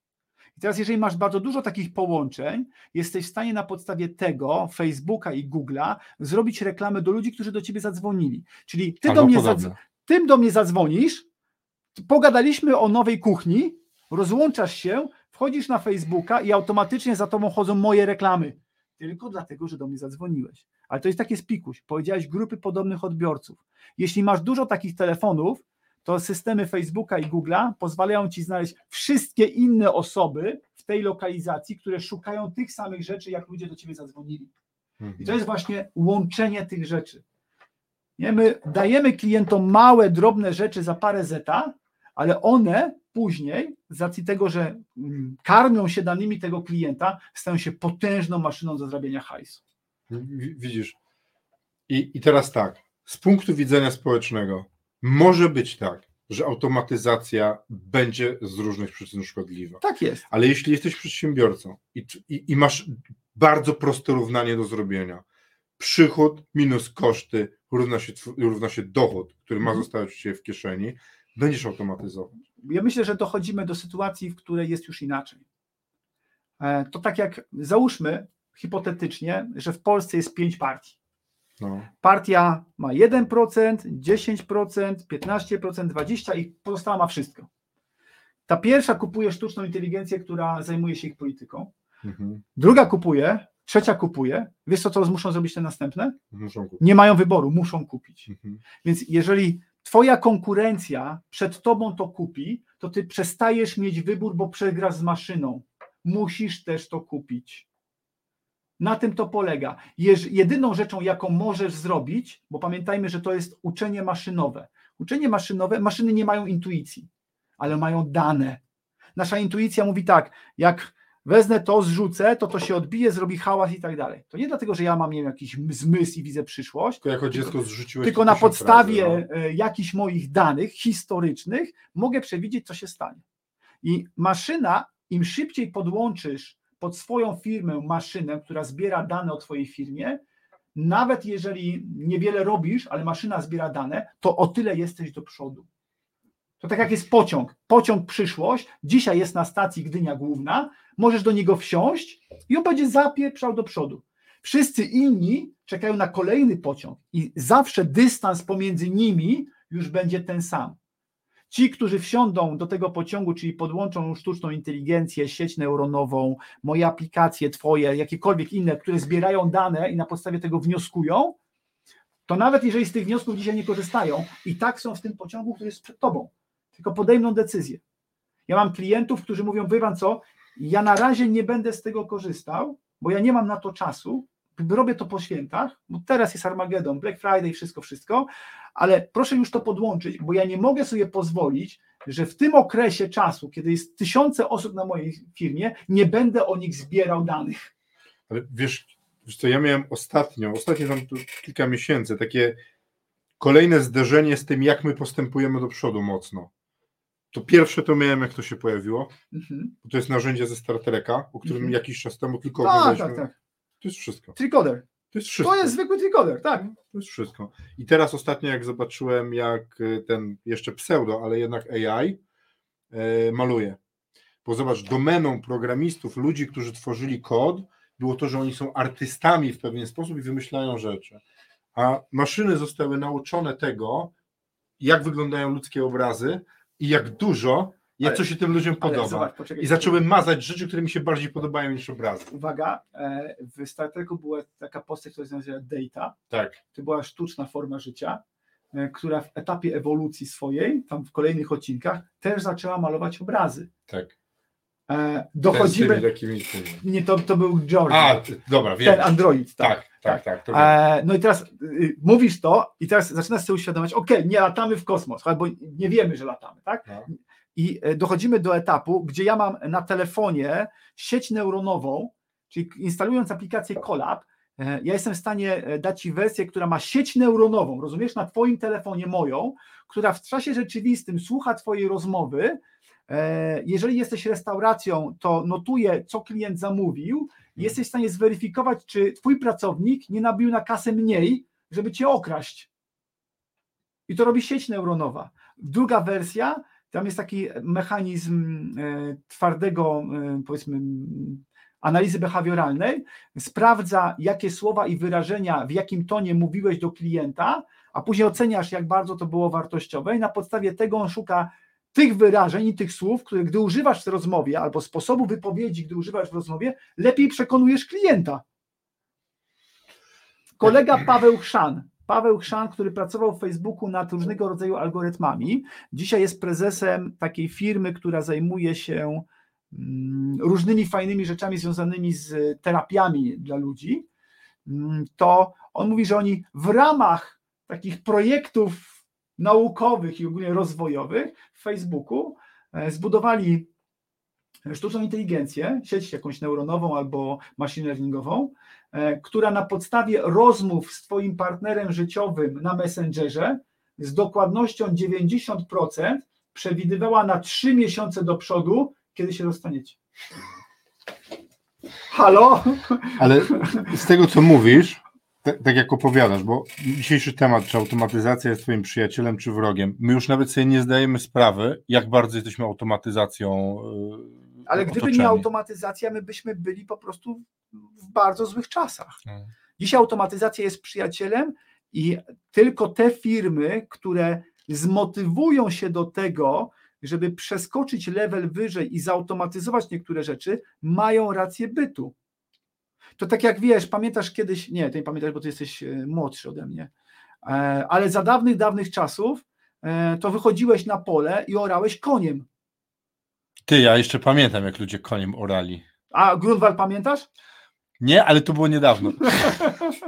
I teraz, jeżeli masz bardzo dużo takich połączeń, jesteś w stanie na podstawie tego Facebooka i Google'a zrobić reklamę do ludzi, którzy do ciebie zadzwonili. Czyli ty, do mnie, zadz- ty do mnie zadzwonisz, pogadaliśmy o nowej kuchni, rozłączasz się, wchodzisz na Facebooka i automatycznie za tobą chodzą moje reklamy. Tylko dlatego, że do mnie zadzwoniłeś. Ale to jest takie spikuś. Powiedziałeś grupy podobnych odbiorców. Jeśli masz dużo takich telefonów, to systemy Facebooka i Google'a pozwalają ci znaleźć wszystkie inne osoby w tej lokalizacji, które szukają tych samych rzeczy, jak ludzie do ciebie zadzwonili. I to Mhm. jest właśnie łączenie tych rzeczy. Nie? My dajemy klientom małe, drobne rzeczy za parę zeta, ale one później, z racji tego, że mm, karmią się danymi tego klienta, stają się potężną maszyną do zarabiania hajsu. Widzisz. I, I teraz tak, z punktu widzenia społecznego, może być tak, że automatyzacja będzie z różnych przyczyn szkodliwa. Tak jest. Ale jeśli jesteś przedsiębiorcą i, i, i masz bardzo proste równanie do zrobienia, przychód minus koszty równa się, równa się dochód, który ma Mhm. zostać Ciebie w kieszeni, będziesz automatyzował. Ja myślę, że dochodzimy do sytuacji, w której jest już inaczej. E, To tak jak załóżmy hipotetycznie, że w Polsce jest pięć partii. No. Partia ma 1%, 10%, 15%, 20% i pozostała ma wszystko. Ta pierwsza kupuje sztuczną inteligencję, która zajmuje się ich polityką. Mhm. Druga kupuje, trzecia kupuje. Wiesz co, co muszą zrobić te następne? Muszą kupić. Nie mają wyboru, muszą kupić. Mhm. Więc jeżeli twoja konkurencja przed tobą to kupi, to ty przestajesz mieć wybór, bo przegrasz z maszyną. Musisz też to kupić. Na tym to polega. Jedyną rzeczą, jaką możesz zrobić, bo pamiętajmy, że to jest uczenie maszynowe. Uczenie maszynowe, maszyny nie mają intuicji, ale mają dane. Nasza intuicja mówi tak, jak wezmę to, zrzucę, to to się odbije, zrobi hałas i tak dalej. To nie dlatego, że ja mam nie wiem, jakiś zmysł i widzę przyszłość, Tylko jako dziecko zrzuciłeś tylko na podstawie razy, no. e, jakichś moich danych historycznych mogę przewidzieć, co się stanie. I maszyna, im szybciej podłączysz pod swoją firmę maszynę, która zbiera dane o Twojej firmie, nawet jeżeli niewiele robisz, ale maszyna zbiera dane, to o tyle jesteś do przodu. To tak jak jest pociąg. Pociąg przyszłość, dzisiaj jest na stacji Gdynia Główna, możesz do niego wsiąść i on będzie zapieprzał do przodu. Wszyscy inni czekają na kolejny pociąg i zawsze dystans pomiędzy nimi już będzie ten sam. Ci, którzy wsiądą do tego pociągu, czyli podłączą sztuczną inteligencję, sieć neuronową, moje aplikacje, twoje, jakiekolwiek inne, które zbierają dane i na podstawie tego wnioskują, to nawet jeżeli z tych wniosków dzisiaj nie korzystają, i tak są w tym pociągu, który jest przed tobą. Tylko podejmą decyzję. Ja mam klientów, którzy mówią, wie pan co, ja na razie nie będę z tego korzystał, bo ja nie mam na to czasu, robię to po świętach, bo teraz jest Armagedon, Black Friday, wszystko, wszystko, ale proszę już to podłączyć, bo ja nie mogę sobie pozwolić, że w tym okresie czasu, kiedy jest tysiące osób na mojej firmie, nie będę o nich zbierał danych. Ale wiesz, wiesz co, ja miałem ostatnio, ostatnio tam kilka miesięcy, takie kolejne zderzenie z tym, jak my postępujemy do przodu mocno. To pierwsze to miałem, jak to się pojawiło, Mhm. to jest narzędzie ze Star Treka, o którym Mhm. jakiś czas temu tylko Tak, oglądaliśmy. tak, tak. To jest wszystko. Tricoder. To jest wszystko. To jest zwykły tricoder, tak. To jest wszystko. I teraz ostatnio, jak zobaczyłem, jak y, ten jeszcze pseudo, ale jednak AI e, maluje. Bo zobacz, domeną programistów, ludzi, którzy tworzyli kod, było to, że oni są artystami w pewien sposób i wymyślają rzeczy. A maszyny zostały nauczone tego, jak wyglądają ludzkie obrazy i jak dużo, jak Ale- co się tym ludziom podoba. zobacz, poczekaj. I zaczęły mazać rzeczy, które mi się bardziej podobają niż obrazy. Uwaga, e, w Star Treku była taka postać, która się nazywa Data. Tak. To była sztuczna forma życia, e, która w etapie ewolucji swojej, tam w kolejnych odcinkach, też zaczęła malować obrazy. Tak. E, Ten Dochodzimy. Nie, to, to był George. A, ty- dobra, wiem. ten android, tak. Tak, tak, tak. wiem. E, no i teraz y, mówisz to i teraz zaczynasz sobie uświadamiać, okej, nie latamy w kosmos, albo nie wiemy, że latamy, tak? No. I e, dochodzimy do etapu, gdzie ja mam na telefonie sieć neuronową, czyli instalując aplikację Colab, e, ja jestem w stanie e, dać Ci wersję, która ma sieć neuronową, rozumiesz, na Twoim telefonie moją, która w czasie rzeczywistym słucha Twojej rozmowy. E, Jeżeli jesteś restauracją, to notuje, co klient zamówił jesteś w stanie zweryfikować, czy twój pracownik nie nabił na kasę mniej, żeby cię okraść. I to robi sieć neuronowa. Druga wersja, tam jest taki mechanizm e, twardego, e, powiedzmy, analizy behawioralnej, sprawdza, jakie słowa i wyrażenia, w jakim tonie mówiłeś do klienta, a później oceniasz, jak bardzo to było wartościowe, i na podstawie tego on szuka tych wyrażeń i tych słów, które gdy używasz w rozmowie, albo sposobu wypowiedzi, gdy używasz w rozmowie, lepiej przekonujesz klienta. Kolega Paweł Chrzan, Paweł Chrzan, który pracował w Facebooku nad różnego rodzaju algorytmami, dzisiaj jest prezesem takiej firmy, która zajmuje się mm, różnymi fajnymi rzeczami związanymi z terapiami dla ludzi. Mm, to on mówi, że oni w ramach takich projektów naukowych i ogólnie rozwojowych w Facebooku e, zbudowali sztuczną inteligencję, sieć jakąś neuronową albo machine learningową, e, która na podstawie rozmów z Twoim partnerem życiowym na Messengerze z dokładnością 90% przewidywała na 3 miesiące do przodu, kiedy się rozstaniecie. Halo? Ale z tego, co mówisz, tak, jak opowiadasz, bo dzisiejszy temat, czy automatyzacja jest Twoim przyjacielem, czy wrogiem, my już nawet sobie nie zdajemy sprawy, jak bardzo jesteśmy automatyzacją. Yy, Ale gdyby otoczeni. nie automatyzacja, my byśmy byli po prostu w bardzo złych czasach. Hmm. Dzisiaj automatyzacja jest przyjacielem i tylko te firmy, które zmotywują się do tego, żeby przeskoczyć level wyżej i zautomatyzować niektóre rzeczy, mają rację bytu. To tak jak wiesz, pamiętasz kiedyś, nie, ty nie pamiętasz, bo ty jesteś e, młodszy ode mnie, e, ale za dawnych, dawnych czasów e, to wychodziłeś na pole i orałeś koniem. Ty, ja jeszcze pamiętam, jak ludzie koniem orali. A Grunwald pamiętasz? Nie, ale to było niedawno.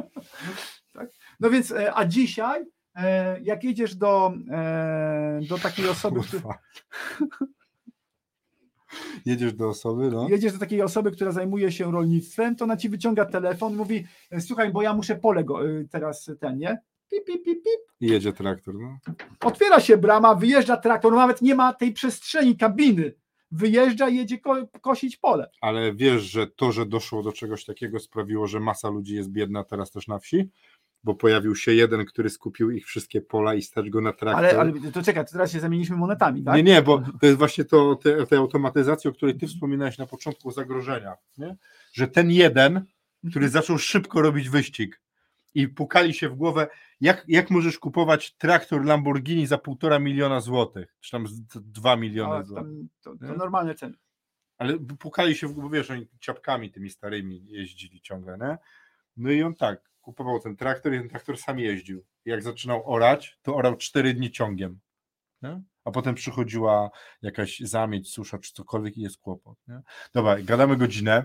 (laughs) tak? No więc, a dzisiaj, jak jedziesz do, do takiej osoby, która... (laughs) (laughs) Jedziesz do osoby, no. Jedziesz do takiej osoby, która zajmuje się rolnictwem, to ona ci wyciąga telefon, mówi, słuchaj, bo ja muszę pole go, y, teraz ten, nie? Pip, pip, pip, pip. I jedzie traktor, no. Otwiera się brama, wyjeżdża traktor, no nawet nie ma tej przestrzeni, kabiny. Wyjeżdża i jedzie ko kosić pole. Ale wiesz, że to, że doszło do czegoś takiego sprawiło, że masa ludzi jest biedna teraz też na wsi? Bo pojawił się jeden, który skupił ich wszystkie pola i stać go na traktor. Ale, ale to czekaj, to teraz się zamieniliśmy monetami, tak? Nie, nie, bo to jest właśnie to, te, te automatyzacja, o której ty wspominałeś na początku zagrożenia, nie? że ten jeden, który zaczął szybko robić wyścig i pukali się w głowę, jak, jak możesz kupować traktor Lamborghini za półtora miliona złotych, czy tam dwa miliony złotych. To, to normalne ceny. Ale pukali się w głowę, wiesz, oni ciapkami tymi starymi jeździli ciągle, nie? No i on tak, kupował ten traktor i ten traktor sam jeździł. Jak zaczynał orać, to orał cztery dni ciągiem. Nie? A potem przychodziła jakaś zamieć, susza czy cokolwiek i jest kłopot. Nie? Dobra, gadamy godzinę.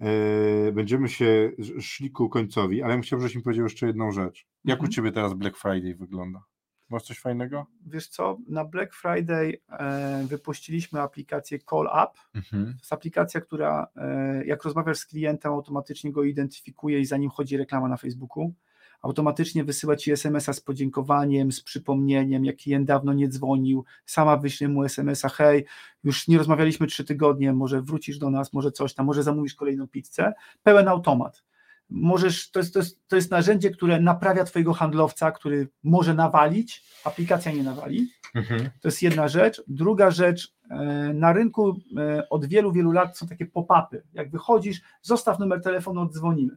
Yy, będziemy się szli ku końcowi, ale ja chciałbym, żebyś mi powiedział jeszcze jedną rzecz. Jak mhm. u Ciebie teraz Black Friday wygląda? Masz coś fajnego? Wiesz co, na Black Friday e, wypuściliśmy aplikację Call Up. Mhm. To jest aplikacja, która e, jak rozmawiasz z klientem, automatycznie go identyfikuje i za nim chodzi reklama na Facebooku. Automatycznie wysyła ci SMS-a z podziękowaniem, z przypomnieniem, jak klient dawno nie dzwonił, sama wyśle mu SMS-a, hej, już nie rozmawialiśmy trzy tygodnie, może wrócisz do nas, może coś tam, może zamówisz kolejną pizzę. Pełen automat możesz, to jest, to, jest, to jest narzędzie, które naprawia twojego handlowca, który może nawalić, aplikacja nie nawali. Mhm. To jest jedna rzecz. Druga rzecz, e, na rynku e, od wielu, wielu lat są takie pop-upy. Jak wychodzisz, zostaw numer telefonu, oddzwonimy.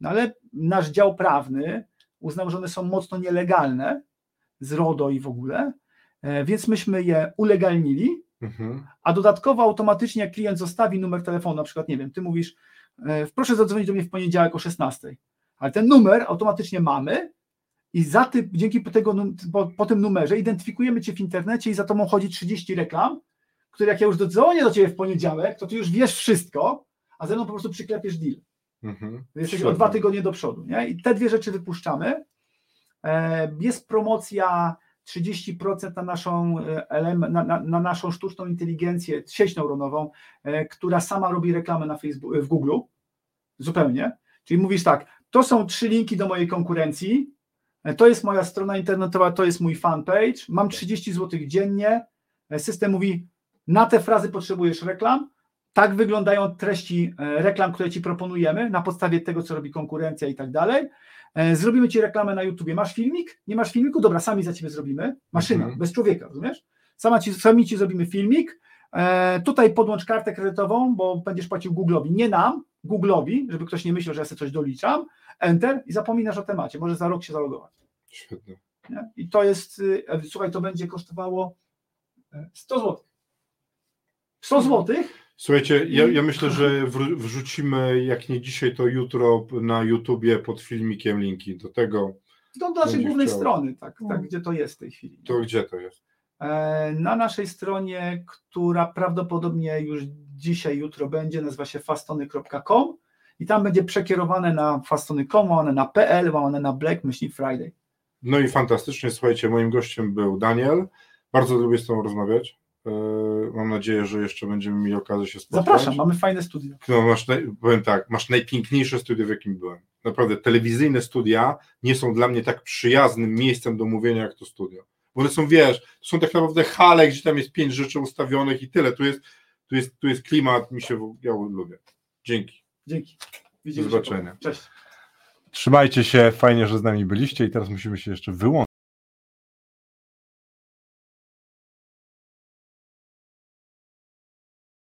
No ale nasz dział prawny uznał, że one są mocno nielegalne z RODO i w ogóle, e, więc myśmy je ulegalnili, mhm. a dodatkowo automatycznie jak klient zostawi numer telefonu, na przykład, nie wiem, ty mówisz, proszę zadzwonić do mnie w poniedziałek o 16. Ale ten numer automatycznie mamy i za ty, dzięki tego, po, po tym numerze identyfikujemy Cię w internecie i za tobą chodzi 30 reklam, które jak ja już dodzwonię do Ciebie w poniedziałek, to Ty już wiesz wszystko, a ze mną po prostu przyklepiesz deal. Mhm. Jesteś o dwa tygodnie do przodu. Nie? I te dwie rzeczy wypuszczamy. E, jest promocja 30% na naszą, e, na, na, na, naszą sztuczną inteligencję, sieć neuronową, e, która sama robi reklamę na w Google, zupełnie. Czyli mówisz tak, to są trzy linki do mojej konkurencji, e, to jest moja strona internetowa, to jest mój fanpage, mam 30 zł dziennie, system mówi, na te frazy potrzebujesz reklam, Tak wyglądają treści reklam, które Ci proponujemy na podstawie tego, co robi konkurencja i tak dalej. E, Zrobimy Ci reklamę na YouTubie. Masz filmik? Nie masz filmiku? Dobra, sami za Ciebie zrobimy. Maszyna, Mhm. bez człowieka, rozumiesz? Sama ci, sami Ci zrobimy filmik. E, tutaj podłącz kartę kredytową, bo będziesz płacił Google'owi, nie nam, Google'owi, żeby ktoś nie myślał, że ja sobie coś doliczam. Enter i zapominasz o temacie. Może za rok się zalogować. Świetnie. Nie? I to jest, e, słuchaj, to będzie kosztowało e, 100 zł. 100 zł Słuchajcie, ja, ja myślę, że wr- wrzucimy, jak nie dzisiaj, to jutro na YouTubie pod filmikiem linki do tego. do, do naszej głównej chciał. strony, tak, tak, gdzie to jest w tej chwili. To gdzie to jest? E, Na naszej stronie, która prawdopodobnie już dzisiaj, jutro będzie, nazywa się fastony.com i tam będzie przekierowane na fastony.com, łamane na PL, łamane na Black myśli Friday. No i fantastycznie, słuchajcie, moim gościem był Daniel. Bardzo lubię z Tobą rozmawiać. E, Mam nadzieję, że jeszcze będziemy mieli okazję się spotkać. Zapraszam, mamy fajne studio. No, masz, powiem tak, masz najpiękniejsze studio, w jakim byłem. Naprawdę, telewizyjne studia nie są dla mnie tak przyjaznym miejscem do mówienia, jak to studio. Bo one są, wiesz, to są tak naprawdę hale, gdzie tam jest pięć rzeczy ustawionych i tyle. Tu jest, tu jest, tu jest klimat, mi się, ja lubię. Dzięki. Dzięki. Do Widzimy się zobaczenia. potem. Cześć. Trzymajcie się, fajnie, że z nami byliście i teraz musimy się jeszcze wyłączyć.